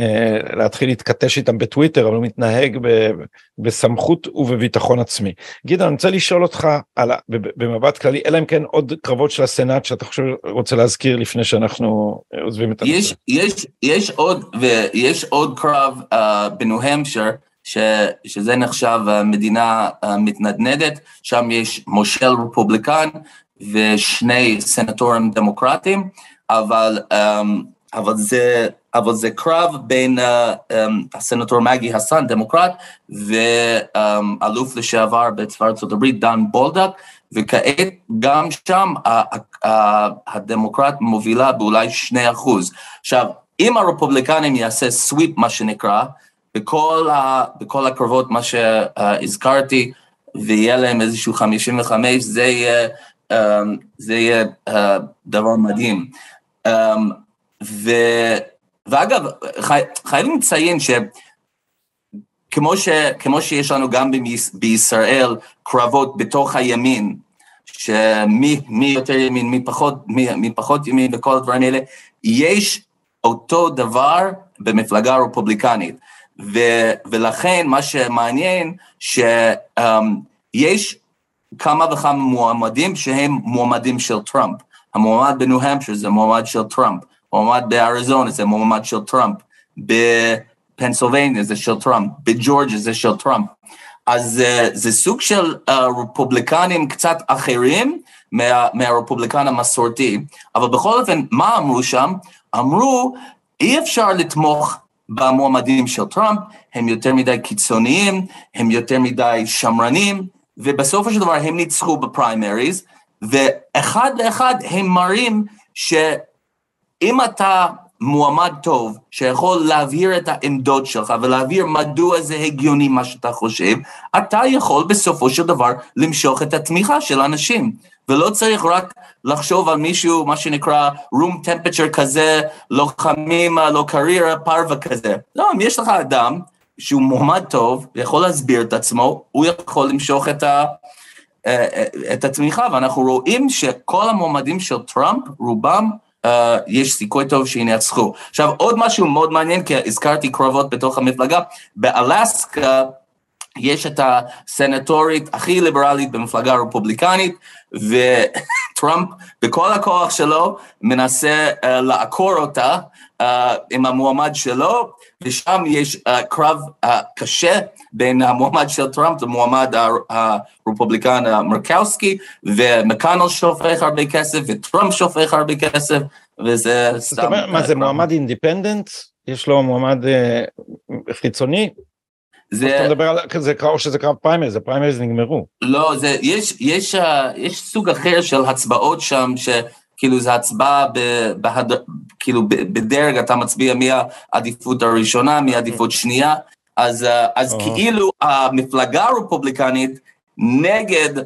[SPEAKER 1] אה, להתחיל להתכתש איתם בטוויטר אבל הוא מתנהג ב, בסמכות ובביטחון עצמי. גדעון אני רוצה לשאול אותך על, במבט כללי אלא אם כן עוד קרבות של הסנאט שאתה חושב רוצה להזכיר לפני שאנחנו עוזבים את
[SPEAKER 2] הנושא. יש, יש, יש עוד ויש עוד קרב uh, בניו המשר ש, שזה נחשב uh, מדינה uh, מתנדנדת שם יש מושל רפובליקן ושני סנטורים דמוקרטיים אבל um, אבל זה, אבל זה קרב בין uh, um, הסנטור מגי הסן, דמוקרט, ואלוף לשעבר בצבא ארצות הברית, דן בולדק, וכעת גם שם הדמוקרט מובילה באולי שני אחוז. עכשיו, אם הרפובליקנים יעשה סוויפ, מה שנקרא, בכל, ה, בכל הקרבות, מה שהזכרתי, ויהיה להם איזשהו 55, זה יהיה, um, זה יהיה uh, דבר מדהים. Um, ו... ואגב, חי... חייבים לציין שכמו ש... כמו שיש לנו גם בישראל קרבות בתוך הימין, שמי מי יותר ימין, מי פחות, מי, מי פחות ימין וכל הדברים האלה, יש אותו דבר במפלגה הרפובליקנית. ו, ולכן מה שמעניין, שיש um, כמה וכמה מועמדים שהם מועמדים של טראמפ. המועמד בניו המפשר זה מועמד של טראמפ. מועמד באריזונה זה מועמד של טראמפ, בפנסילבניה זה של טראמפ, בג'ורג'ה זה של טראמפ. אז uh, זה סוג של uh, רפובליקנים קצת אחרים מה, מהרפובליקן המסורתי, אבל בכל אופן, מה אמרו שם? אמרו, אי אפשר לתמוך במועמדים של טראמפ, הם יותר מדי קיצוניים, הם יותר מדי שמרנים, ובסופו של דבר הם ניצחו בפריימריז, ואחד לאחד הם מראים ש... אם אתה מועמד טוב, שיכול להבהיר את העמדות שלך ולהבהיר מדוע זה הגיוני מה שאתה חושב, אתה יכול בסופו של דבר למשוך את התמיכה של אנשים. ולא צריך רק לחשוב על מישהו, מה שנקרא room temperature כזה, לוחמים, לא קריירה, פרווה כזה. לא, אם יש לך אדם שהוא מועמד טוב, ויכול להסביר את עצמו, הוא יכול למשוך את, ה, אה, אה, את התמיכה, ואנחנו רואים שכל המועמדים של טראמפ, רובם uh, יש סיכוי טוב שינצחו. עכשיו, עוד משהו מאוד מעניין, כי הזכרתי קרבות בתוך המפלגה, באלסקה יש את הסנטורית הכי ליברלית במפלגה הרפובליקנית, וטראמפ בכל הכוח שלו מנסה uh, לעקור אותה uh, עם המועמד שלו, ושם יש uh, קרב uh, קשה בין המועמד של טראמפ למועמד הרפובליקן מרקאוסקי, ומקאנל שופך הרבה כסף, וטראמפ שופך הרבה כסף, וזה סתם... זאת אומרת,
[SPEAKER 1] מה זה מועמד Independent? יש לו מועמד uh, חיצוני? זה... אתה מדבר על זה או שזה קרב פריימריז, הפריימריז נגמרו.
[SPEAKER 2] לא, זה, יש, יש, uh, יש סוג אחר של הצבעות שם, ש... כאילו זה הצבעה ב, בהד... כאילו בדרג, אתה מצביע מהעדיפות הראשונה, מהעדיפות שנייה, אז, אה, אז כאילו המפלגה הרפובליקנית נגד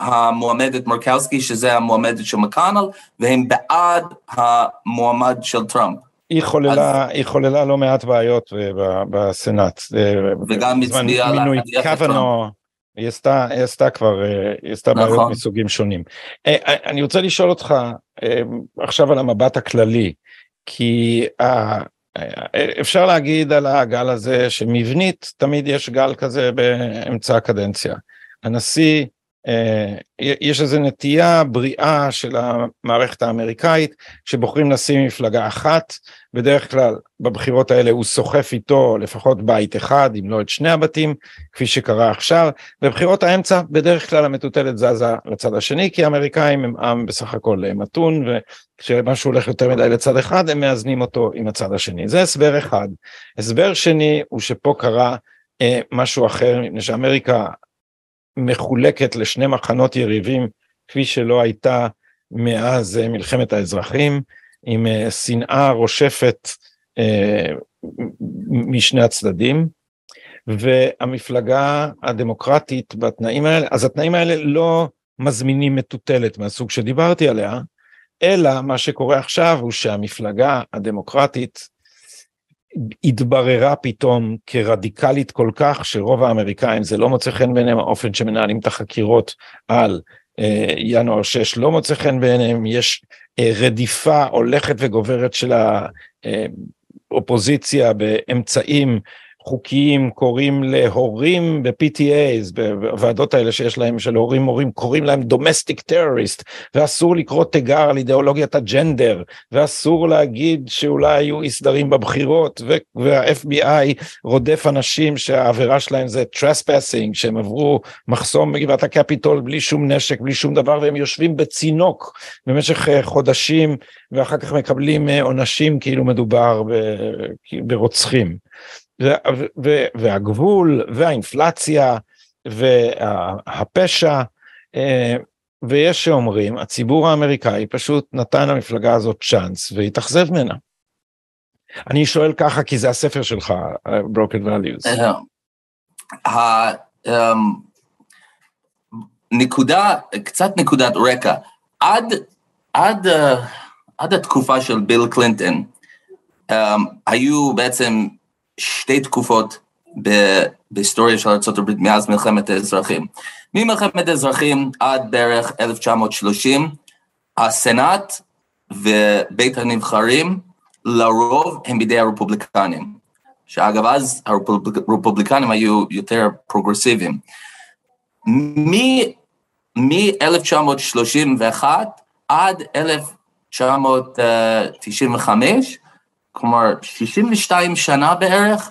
[SPEAKER 2] המועמדת מרקאוסקי, שזה המועמדת של מקאנל, והם בעד המועמד של טראמפ.
[SPEAKER 1] היא חוללה, אז... היא חוללה לא מעט בעיות בסנאט.
[SPEAKER 2] וגם הצביעה על מינוי
[SPEAKER 1] קוונו, היא עשתה, היא עשתה כבר, אה, היא עשתה נכון. בעיות מסוגים שונים. אה, אני רוצה לשאול אותך עכשיו על המבט הכללי, כי אפשר להגיד על הגל הזה שמבנית תמיד יש גל כזה באמצע הקדנציה. הנשיא, אה, יש איזו נטייה בריאה של המערכת האמריקאית שבוחרים לשים מפלגה אחת, בדרך כלל בבחירות האלה הוא סוחף איתו לפחות בית אחד אם לא את שני הבתים כפי שקרה עכשיו, בבחירות האמצע בדרך כלל המטוטלת זזה לצד השני כי האמריקאים הם עם בסך הכל מתון וכשמשהו הולך יותר מדי לצד אחד הם מאזנים אותו עם הצד השני, זה הסבר אחד. הסבר שני הוא שפה קרה אה, משהו אחר מפני שאמריקה מחולקת לשני מחנות יריבים כפי שלא הייתה מאז אה, מלחמת האזרחים, עם אה, שנאה רושפת אה, משני הצדדים, והמפלגה הדמוקרטית בתנאים האלה, אז התנאים האלה לא מזמינים מטוטלת מהסוג שדיברתי עליה, אלא מה שקורה עכשיו הוא שהמפלגה הדמוקרטית התבררה פתאום כרדיקלית כל כך שרוב האמריקאים זה לא מוצא חן בעיניהם האופן שמנהלים את החקירות על אה, ינואר 6 לא מוצא חן בעיניהם יש אה, רדיפה הולכת וגוברת של האופוזיציה באמצעים חוקיים קוראים להורים ב-PTAs, בוועדות האלה שיש להם של הורים מורים, קוראים להם דומסטיק טרוריסט, ואסור לקרוא תיגר על אידיאולוגיית הג'נדר, ואסור להגיד שאולי היו אי סדרים בבחירות, וה-FBI רודף אנשים שהעבירה שלהם זה trespassing, שהם עברו מחסום בגבעת הקפיטול בלי שום נשק, בלי שום דבר, והם יושבים בצינוק במשך אה, חודשים, ואחר כך מקבלים אה, עונשים כאילו מדובר ברוצחים. והגבול והאינפלציה והפשע אה, ויש שאומרים הציבור האמריקאי פשוט נתן למפלגה הזאת צ'אנס והתאכזב ממנה. אני שואל ככה כי זה הספר שלך, Broken Values.
[SPEAKER 2] אה, אמ, נקודה, קצת נקודת רקע, עד, עד, אה, עד התקופה של ביל קלינטון, um, היו בעצם שתי תקופות בהיסטוריה של ארה"ב מאז מלחמת האזרחים. ממלחמת האזרחים עד בערך 1930, הסנאט ובית הנבחרים לרוב הם בידי הרפובליקנים, שאגב אז הרפובליקנים היו יותר פרוגרסיביים. מ-1931 עד 1995, כלומר 62 שנה בערך,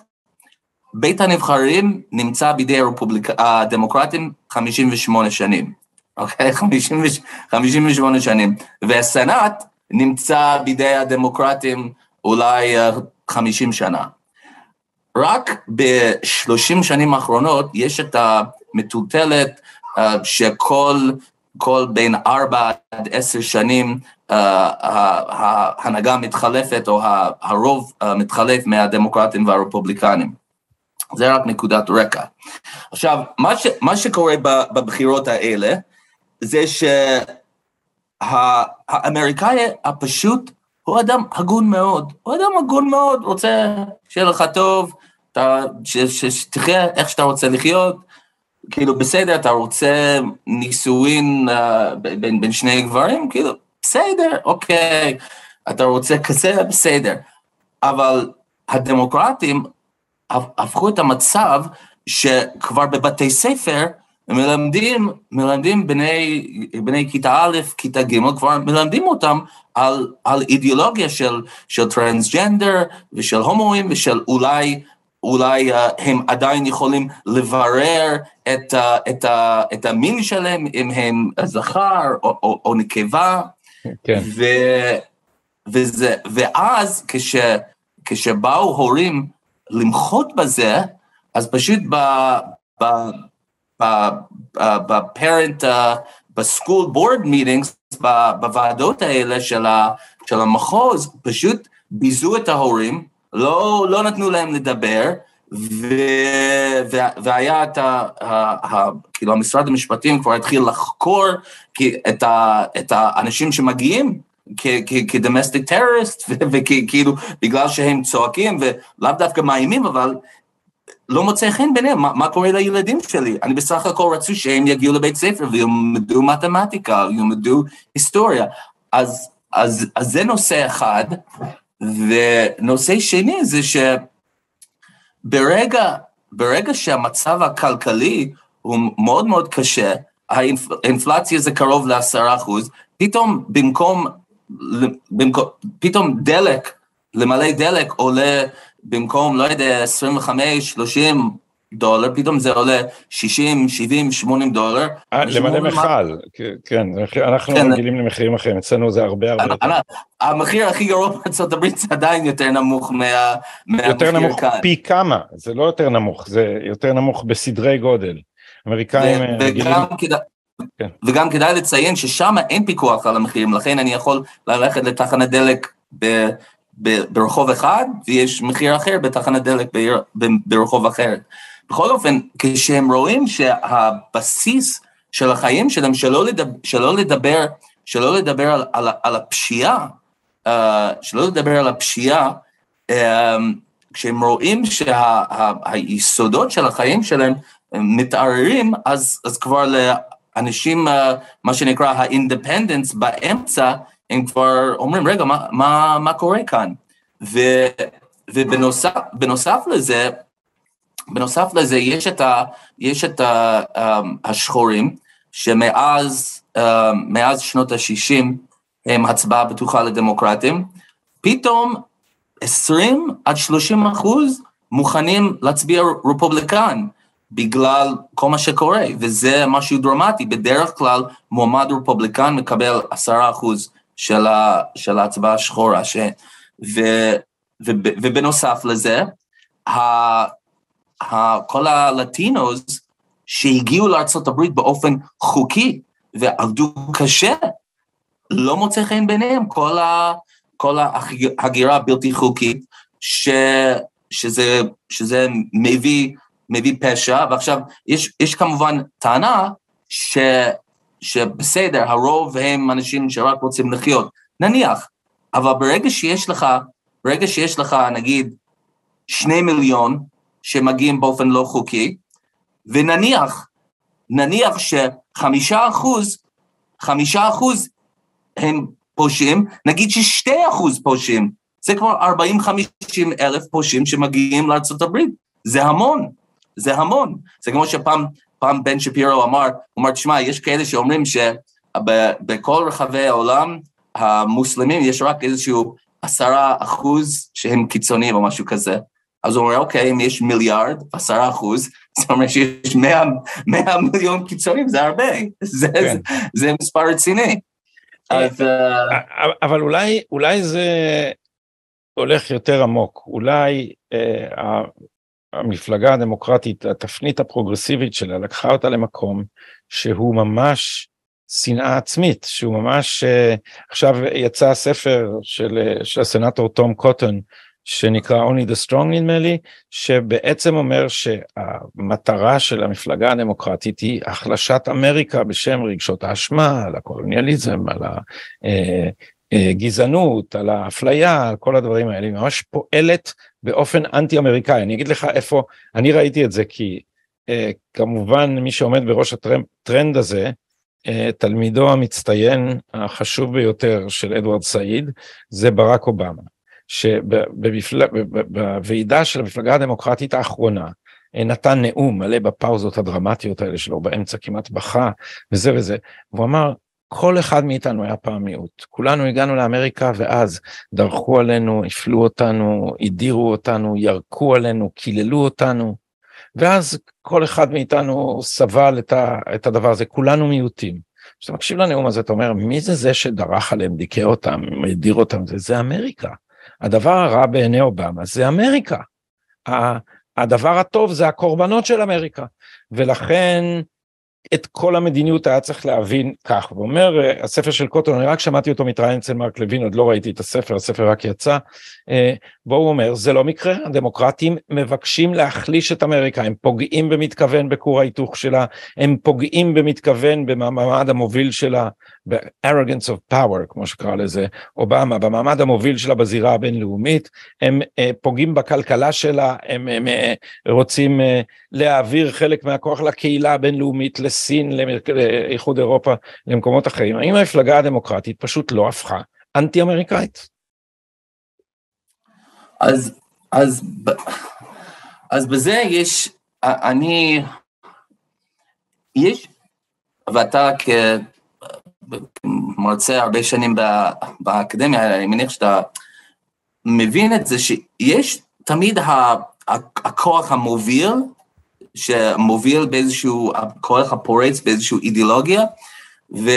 [SPEAKER 2] בית הנבחרים נמצא בידי הרפובליק... הדמוקרטים 58 שנים, אוקיי? 58 שנים, והסנאט נמצא בידי הדמוקרטים אולי 50 שנה. רק ב-30 שנים האחרונות יש את המטוטלת uh, שכל כל בין 4 עד 10 שנים ההנהגה מתחלפת או הרוב מתחלף מהדמוקרטים והרפובליקנים. זה רק נקודת רקע. עכשיו, מה, ש, מה שקורה בבחירות האלה, זה שהאמריקאי הפשוט הוא אדם הגון מאוד, הוא אדם הגון מאוד, רוצה שיהיה לך טוב, שתחיה איך שאתה רוצה לחיות, כאילו בסדר, אתה רוצה נישואין uh, בין, בין שני גברים, כאילו בסדר, אוקיי, אתה רוצה כזה, בסדר. אבל הדמוקרטים הפכו את המצב שכבר בבתי ספר מלמדים, מלמדים בני, בני כיתה א', כיתה ג', כבר מלמדים אותם על, על אידיאולוגיה של, של טרנסג'נדר ושל הומואים ושל אולי אולי uh, הם עדיין יכולים לברר את, uh, את, uh, את המין שלהם, אם הם זכר או, או, או נקבה. כן. ו, וזה, ואז כש, כשבאו הורים למחות בזה, אז פשוט ב... ב בפרנט, בסקול בורד מיטינגס, בוועדות האלה של, ה, של המחוז, פשוט ביזו את ההורים, לא, לא נתנו להם לדבר, ו, והיה את ה, ה, ה... כאילו המשרד המשפטים כבר התחיל לחקור את, ה, את האנשים שמגיעים כדומסטיק טרוריסט, וכאילו בגלל שהם צועקים ולאו דווקא מאיימים, אבל לא מוצא חן ביניהם, מה, מה קורה לילדים שלי? אני בסך הכל רצו שהם יגיעו לבית ספר וילמדו מתמטיקה, ילמדו היסטוריה. אז, אז, אז זה נושא אחד. ונושא שני זה שברגע ברגע שהמצב הכלכלי הוא מאוד מאוד קשה, האינפלציה זה קרוב לעשרה אחוז, פתאום במקום, במקום, פתאום דלק, למלא דלק עולה במקום, לא יודע, 25, 30 דולר, פתאום זה עולה 60, 70, 80 דולר.
[SPEAKER 1] אה, למלא מכל, כן, אנחנו כן. רגילים למחירים אחרים, אצלנו זה הרבה הרבה יותר.
[SPEAKER 2] המחיר הכי גרוע בארצות הברית זה עדיין יותר נמוך מהמחיר כאן.
[SPEAKER 1] יותר נמוך פי כמה, זה לא יותר נמוך, זה יותר נמוך בסדרי גודל. אמריקאים רגילים...
[SPEAKER 2] כן. וגם כדאי לציין ששם אין פיקוח על המחירים, לכן אני יכול ללכת לתחנת דלק ב, ב, ברחוב אחד, ויש מחיר אחר בתחנת דלק ב, ברחוב אחר. בכל אופן, כשהם רואים שהבסיס של החיים שלהם, שלא לדבר, שלא לדבר, שלא לדבר על, על, על הפשיעה, uh, שלא לדבר על הפשיעה, um, כשהם רואים שהיסודות שה, של החיים שלהם מתערערים, אז, אז כבר לאנשים, uh, מה שנקרא האינדפנדנס באמצע, הם כבר אומרים, רגע, מה, מה, מה קורה כאן? ו, ובנוסף לזה, בנוסף לזה יש את, ה, יש את ה, um, השחורים, שמאז um, מאז שנות ה-60 הם הצבעה בטוחה לדמוקרטים, פתאום 20 עד 30 אחוז מוכנים להצביע רפובליקן בגלל כל מה שקורה, וזה משהו דרמטי. בדרך כלל מועמד רפובליקן מקבל 10 אחוז של, ה, של ההצבעה השחורה, ש, ו, ו, ובנוסף לזה, כל הלטינוס שהגיעו לארה"ב באופן חוקי ועבדו קשה, לא מוצא חן ביניהם כל, ה, כל ההגירה הבלתי חוקית, ש, שזה, שזה מביא, מביא פשע, ועכשיו יש, יש כמובן טענה ש, שבסדר, הרוב הם אנשים שרק רוצים לחיות, נניח, אבל ברגע שיש לך, ברגע שיש לך נגיד שני מיליון שמגיעים באופן לא חוקי, ונניח, נניח שחמישה אחוז, חמישה אחוז הם פושעים, נגיד ששתי אחוז פושעים, זה כבר 40-50 אלף פושעים שמגיעים לארה"ב, זה המון, זה המון. זה כמו שפעם פעם בן שפירו אמר, הוא אמר, תשמע, יש כאלה שאומרים שבכל רחבי העולם, המוסלמים, יש רק איזשהו עשרה אחוז שהם קיצוניים או משהו כזה. אז הוא אומר, אוקיי, אם יש מיליארד, עשרה אחוז, זאת אומרת שיש מאה, מאה מיליון קיצונים, זה הרבה, זה, כן. זה, זה מספר רציני.
[SPEAKER 1] אז... אה, אבל אולי, אולי זה הולך יותר עמוק, אולי אה, המפלגה הדמוקרטית, התפנית הפרוגרסיבית שלה, לקחה אותה למקום שהוא ממש שנאה עצמית, שהוא ממש, אה, עכשיו יצא ספר של, של הסנטור תום קוטון, שנקרא Only the Strong נדמה לי, שבעצם אומר שהמטרה של המפלגה הדמוקרטית היא החלשת אמריקה בשם רגשות האשמה, על הקולוניאליזם, על הגזענות, על האפליה, על כל הדברים האלה, היא ממש פועלת באופן אנטי אמריקאי. אני אגיד לך איפה, אני ראיתי את זה כי כמובן מי שעומד בראש הטרנד הזה, תלמידו המצטיין החשוב ביותר של אדוארד סעיד זה ברק אובמה. שבוועידה של המפלגה הדמוקרטית האחרונה נתן נאום מלא בפאוזות הדרמטיות האלה שלו, באמצע כמעט בכה וזה וזה, והוא אמר, כל אחד מאיתנו היה פעם מיעוט, כולנו הגענו לאמריקה ואז דרכו עלינו, הפלו אותנו, הדירו אותנו, ירקו עלינו, קיללו אותנו, ואז כל אחד מאיתנו סבל את, את הדבר הזה, כולנו מיעוטים. כשאתה מקשיב לנאום הזה, אתה אומר, מי זה זה שדרך עליהם, דיכא אותם, הדיר אותם, זה, זה אמריקה. הדבר הרע בעיני אובמה זה אמריקה. הדבר הטוב זה הקורבנות של אמריקה. ולכן את כל המדיניות היה צריך להבין כך. ואומר אה, הספר של קוטון, אני רק שמעתי אותו מתראיין אצל מרק לוין, עוד לא ראיתי את הספר, הספר רק יצא, אה, בו הוא אומר, זה לא מקרה, הדמוקרטים מבקשים להחליש את אמריקה, הם פוגעים במתכוון בכור ההיתוך שלה, הם פוגעים במתכוון במעמד המוביל שלה, ב-arrogance of power, כמו שקרא לזה אובמה, במעמד המוביל שלה בזירה הבינלאומית, הם אה, פוגעים בכלכלה שלה, הם, הם רוצים להעביר חלק מהכוח לקהילה הבינלאומית, לסין, לאיחוד אירופה, למקומות אחרים. האם המפלגה הדמוקרטית פשוט לא הפכה אנטי אמריקאית?
[SPEAKER 2] אז, אז, אז בזה יש, אני, יש, ואתה כמרצה הרבה שנים באקדמיה, אני מניח שאתה מבין את זה שיש תמיד הכוח המוביל שמוביל באיזשהו, הכוח הפורץ באיזושהי אידיאולוגיה, ו...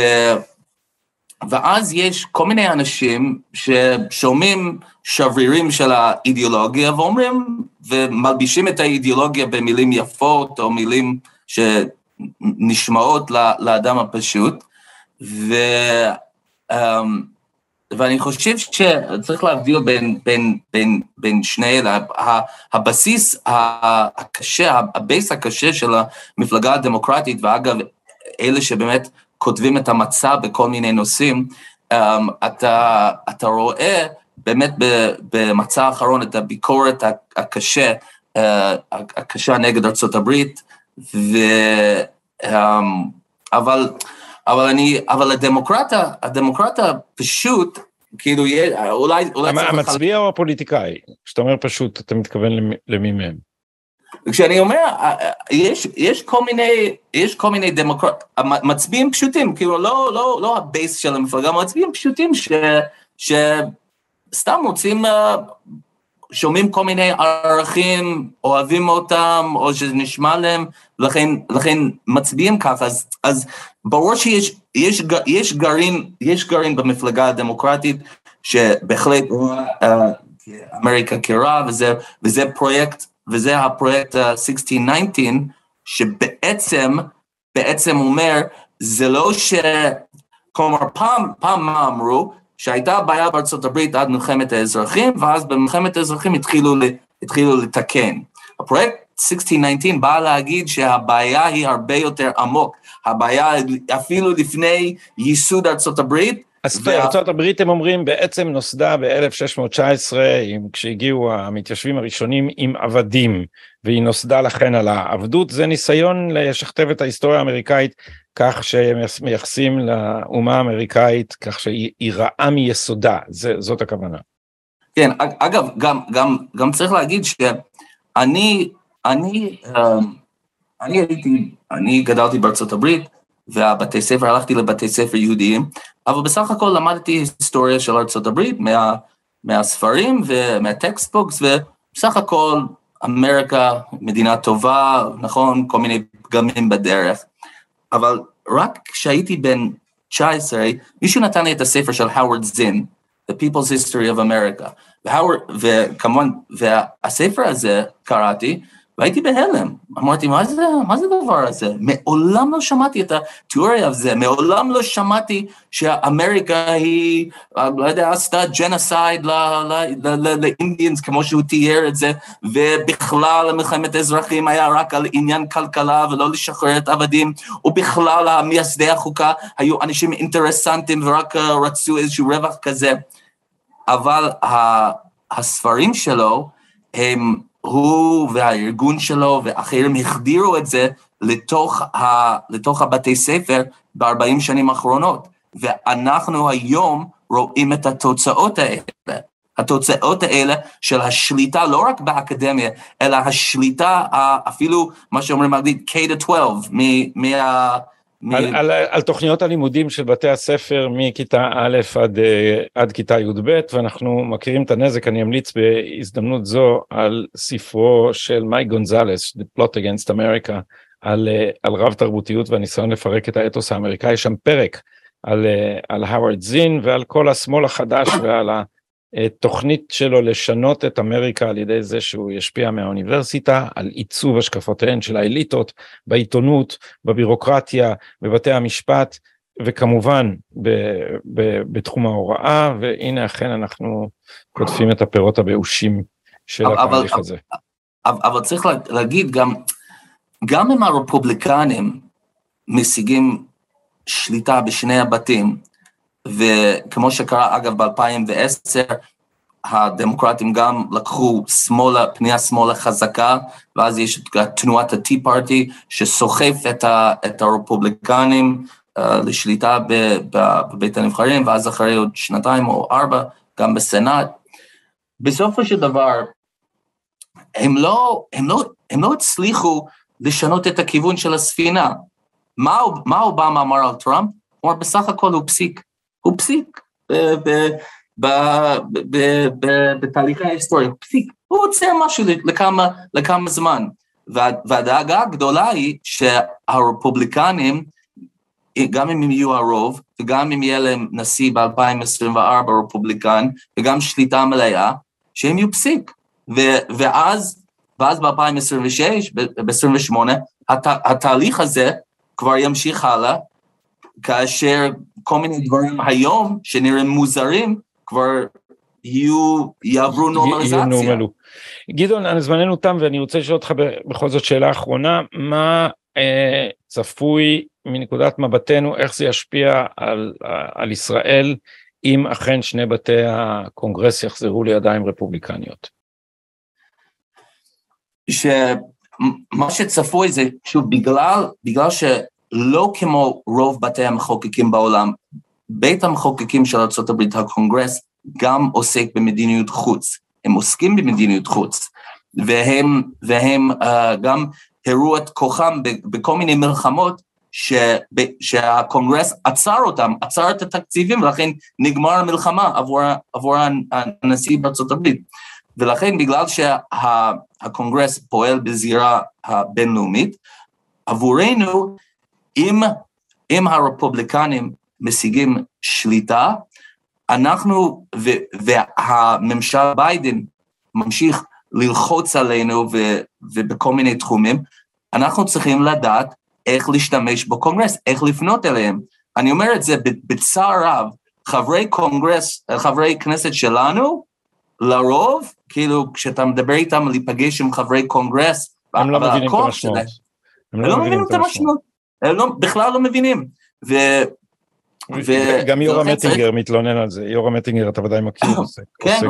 [SPEAKER 2] ואז יש כל מיני אנשים ששומעים שברירים של האידיאולוגיה ואומרים, ומלבישים את האידיאולוגיה במילים יפות או מילים שנשמעות לאדם הפשוט, ו... Um, ואני חושב שצריך להבדיל בין, בין, בין, בין שני אלה. הבסיס הקשה, הבייס הקשה של המפלגה הדמוקרטית, ואגב, אלה שבאמת כותבים את המצע בכל מיני נושאים, um, אתה, אתה רואה באמת במצע האחרון את הביקורת הקשה, uh, הקשה נגד הברית, ו... Um, אבל אבל אני, אבל הדמוקרטה, הדמוקרטה פשוט כאילו, אולי... אולי
[SPEAKER 1] המצביע או הפוליטיקאי? כשאתה אומר פשוט, אתה מתכוון למי מהם?
[SPEAKER 2] כשאני אומר, יש, יש כל מיני, יש כל מיני דמוקרט, מצביעים פשוטים, כאילו לא, לא, לא הבייס של המפלגה, מצביעים פשוטים ש, שסתם רוצים, שומעים כל מיני ערכים, אוהבים אותם, או שזה נשמע להם, לכן, לכן מצביעים ככה, אז, אז ברור שיש יש, יש גרעין, יש גרעין במפלגה הדמוקרטית, שבהחלט רואה אמריקה כרע, וזה, וזה פרויקט וזה הפרויקט 1619, שבעצם, בעצם אומר, זה לא ש... כלומר, פעם, פעם מה אמרו? שהייתה בעיה בארצות הברית עד מלחמת האזרחים, ואז במלחמת האזרחים התחילו, התחילו לתקן. הפרויקט 1619 בא להגיד שהבעיה היא הרבה יותר עמוק. הבעיה אפילו לפני ייסוד ארצות הברית,
[SPEAKER 1] אז בארצות הברית הם אומרים בעצם נוסדה ב-1619 כשהגיעו המתיישבים הראשונים עם עבדים והיא נוסדה לכן על העבדות זה ניסיון לשכתב את ההיסטוריה האמריקאית כך שמייחסים לאומה האמריקאית כך שהיא רעה מיסודה זה, זאת הכוונה.
[SPEAKER 2] כן אגב גם גם גם צריך להגיד שאני אני אמ, אני הייתי אני גדלתי בארצות הברית והבתי ספר, הלכתי לבתי ספר יהודיים, אבל בסך הכל למדתי היסטוריה של ארצות הברית מה, מהספרים ומה textbooks, ובסך הכל אמריקה מדינה טובה, נכון, כל מיני פגמים בדרך, אבל רק כשהייתי בן 19, מישהו נתן לי את הספר של הווארד זין, The People's History of America, והאוורד, וכמובן, והספר הזה קראתי, והייתי בהלם, אמרתי, מה זה, מה זה הדבר הזה? מעולם לא שמעתי את התיאוריה הזה, מעולם לא שמעתי שאמריקה היא, לא יודע, עשתה ג'נוסייד לאינדיאנס, כמו שהוא תיאר את זה, ובכלל המלחמת האזרחים היה רק על עניין כלכלה ולא לשחרר את העבדים, ובכלל המייסדי החוקה היו אנשים אינטרסנטים ורק רצו איזשהו רווח כזה. אבל הספרים שלו הם הוא והארגון שלו ואחרים החדירו את זה לתוך, ה, לתוך הבתי ספר ב-40 שנים האחרונות, ואנחנו היום רואים את התוצאות האלה. התוצאות האלה של השליטה לא רק באקדמיה, אלא השליטה אפילו מה שאומרים באנגלית K-12, מה...
[SPEAKER 1] על, על, על תוכניות הלימודים של בתי הספר מכיתה א' עד, אה, עד כיתה י"ב ואנחנו מכירים את הנזק אני אמליץ בהזדמנות זו על ספרו של מייק גונזלס The Plot Against America על, אה, על רב תרבותיות והניסיון לפרק את האתוס האמריקאי. שם פרק על, אה, על האוורד זין ועל כל השמאל החדש ועל ה... תוכנית שלו לשנות את אמריקה על ידי זה שהוא ישפיע מהאוניברסיטה על עיצוב השקפותיהן של האליטות בעיתונות, בבירוקרטיה, בבתי המשפט וכמובן ב, ב, בתחום ההוראה והנה אכן אנחנו קוטפים את הפירות הבאושים של התהליך הזה.
[SPEAKER 2] אבל, אבל צריך להגיד גם, גם אם הרפובליקנים משיגים שליטה בשני הבתים, וכמו שקרה אגב ב-2010, הדמוקרטים גם לקחו שמאלה, פנייה שמאלה חזקה, ואז יש את תנועת ה-T party שסוחף את, ה, את הרפובליקנים uh, לשליטה בבית הנבחרים, ואז אחרי עוד שנתיים או ארבע, גם בסנאט. בסופו של דבר, הם לא, הם לא, הם לא הצליחו לשנות את הכיוון של הספינה. מה, מה אובמה אמר על טראמפ? הוא אמר, בסך הכל הוא פסיק. הוא פסיק בתהליכי ההיסטוריה, הוא פסיק, הוא עוצר משהו לכמה, לכמה זמן. והדאגה הגדולה היא שהרפובליקנים, גם אם הם יהיו הרוב, וגם אם יהיה להם נשיא ב-2024 רפובליקן, וגם שליטה מלאה, שהם יהיו פסיק. ואז, ואז ב-2026, ב-2028, הת, התהליך הזה כבר ימשיך הלאה, כאשר כל מיני דברים היום שנראים מוזרים כבר יהיו, יעברו נורמליזציה.
[SPEAKER 1] גדעון, זמננו תם ואני רוצה לשאול אותך בכל זאת שאלה אחרונה, מה אה, צפוי מנקודת מבטנו, איך זה ישפיע על, על ישראל אם אכן שני בתי הקונגרס יחזרו לידיים רפובליקניות?
[SPEAKER 2] שמה שצפוי זה, שוב, בגלל, בגלל ש... לא כמו רוב בתי המחוקקים בעולם, בית המחוקקים של ארה"ב, הקונגרס, גם עוסק במדיניות חוץ. הם עוסקים במדיניות חוץ, והם, והם אה, גם הראו את כוחם בכל מיני מלחמות ש, שהקונגרס עצר אותם, עצר את התקציבים, ולכן נגמר המלחמה עבור, עבור הנשיא הברית. ולכן בגלל שהקונגרס שה, פועל בזירה הבינלאומית, עבורנו, אם, אם הרפובליקנים משיגים שליטה, אנחנו, ו, והממשל ביידן ממשיך ללחוץ עלינו ו, ובכל מיני תחומים, אנחנו צריכים לדעת איך להשתמש בקונגרס, איך לפנות אליהם. אני אומר את זה בצער רב, חברי קונגרס, חברי כנסת שלנו, לרוב, כאילו, כשאתה מדבר איתם להיפגש עם חברי קונגרס,
[SPEAKER 1] הם לא מבינים את המשמעות.
[SPEAKER 2] הם לא מבינים את המשמעות. הם לא, בכלל לא מבינים. ו...
[SPEAKER 1] גם יורם מטינגר מתלונן על זה, יורם מטינגר אתה ודאי מכיר.
[SPEAKER 2] כן,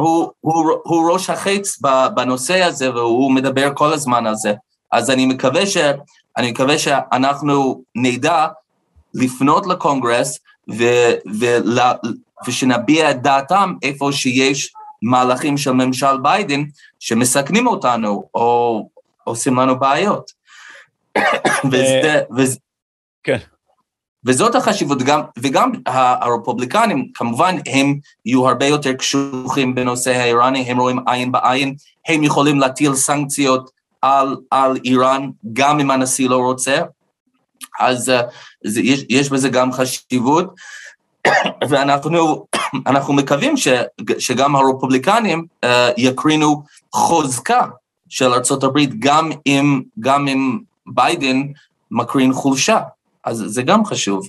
[SPEAKER 2] הוא ראש החץ בנושא הזה והוא מדבר כל הזמן על זה. אז אני מקווה, ש, אני מקווה שאנחנו נדע לפנות לקונגרס ו, ול, ושנביע את דעתם איפה שיש מהלכים של ממשל ביידן שמסכנים אותנו או עושים לנו בעיות. וזה, וזה,
[SPEAKER 1] כן.
[SPEAKER 2] וזאת החשיבות, גם, וגם הרפובליקנים, כמובן, הם יהיו הרבה יותר קשוחים בנושא האיראני, הם רואים עין בעין, הם יכולים להטיל סנקציות על, על איראן, גם אם הנשיא לא רוצה, אז uh, זה, יש, יש בזה גם חשיבות, ואנחנו אנחנו מקווים ש, שגם הרפובליקנים uh, יקרינו חוזקה של ארה"ב, גם גם אם ביידן מקרין חולשה. אז זה גם חשוב.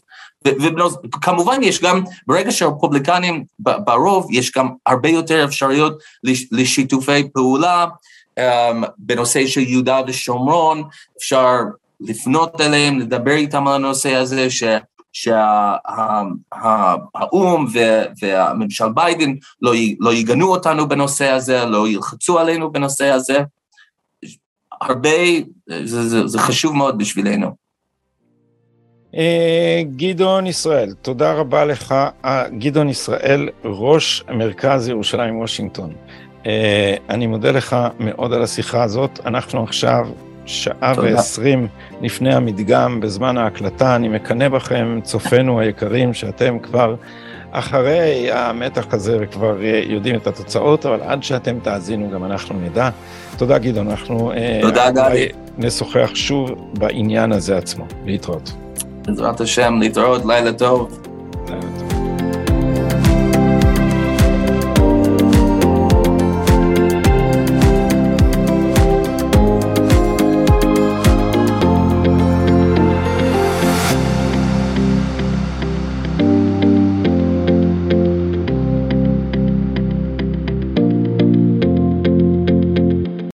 [SPEAKER 2] וכמובן יש גם, ברגע שהרפובליקנים ברוב, יש גם הרבה יותר אפשרויות לשיתופי פעולה, um, בנושא של יהודה ושומרון, אפשר לפנות אליהם, לדבר איתם על הנושא הזה, ש... שהאו"ם והממשל ביידן לא, לא יגנו אותנו בנושא הזה, לא ילחצו עלינו בנושא הזה. הרבה, זה, זה, זה חשוב מאוד בשבילנו.
[SPEAKER 1] אה, גדעון ישראל, תודה רבה לך. אה, גדעון ישראל, ראש מרכז ירושלים וושינגטון. אה, אני מודה לך מאוד על השיחה הזאת. אנחנו עכשיו שעה ועשרים לפני המדגם בזמן ההקלטה. אני מקנא בכם, צופינו היקרים, שאתם כבר אחרי המתח הזה וכבר יודעים את התוצאות, אבל עד שאתם תאזינו גם אנחנו נדע. תודה גדעון, אנחנו
[SPEAKER 2] תודה.
[SPEAKER 1] נשוחח שוב בעניין הזה עצמו. להתראות.
[SPEAKER 2] בעזרת השם, להתראות, לילה טוב.
[SPEAKER 1] לילה טוב.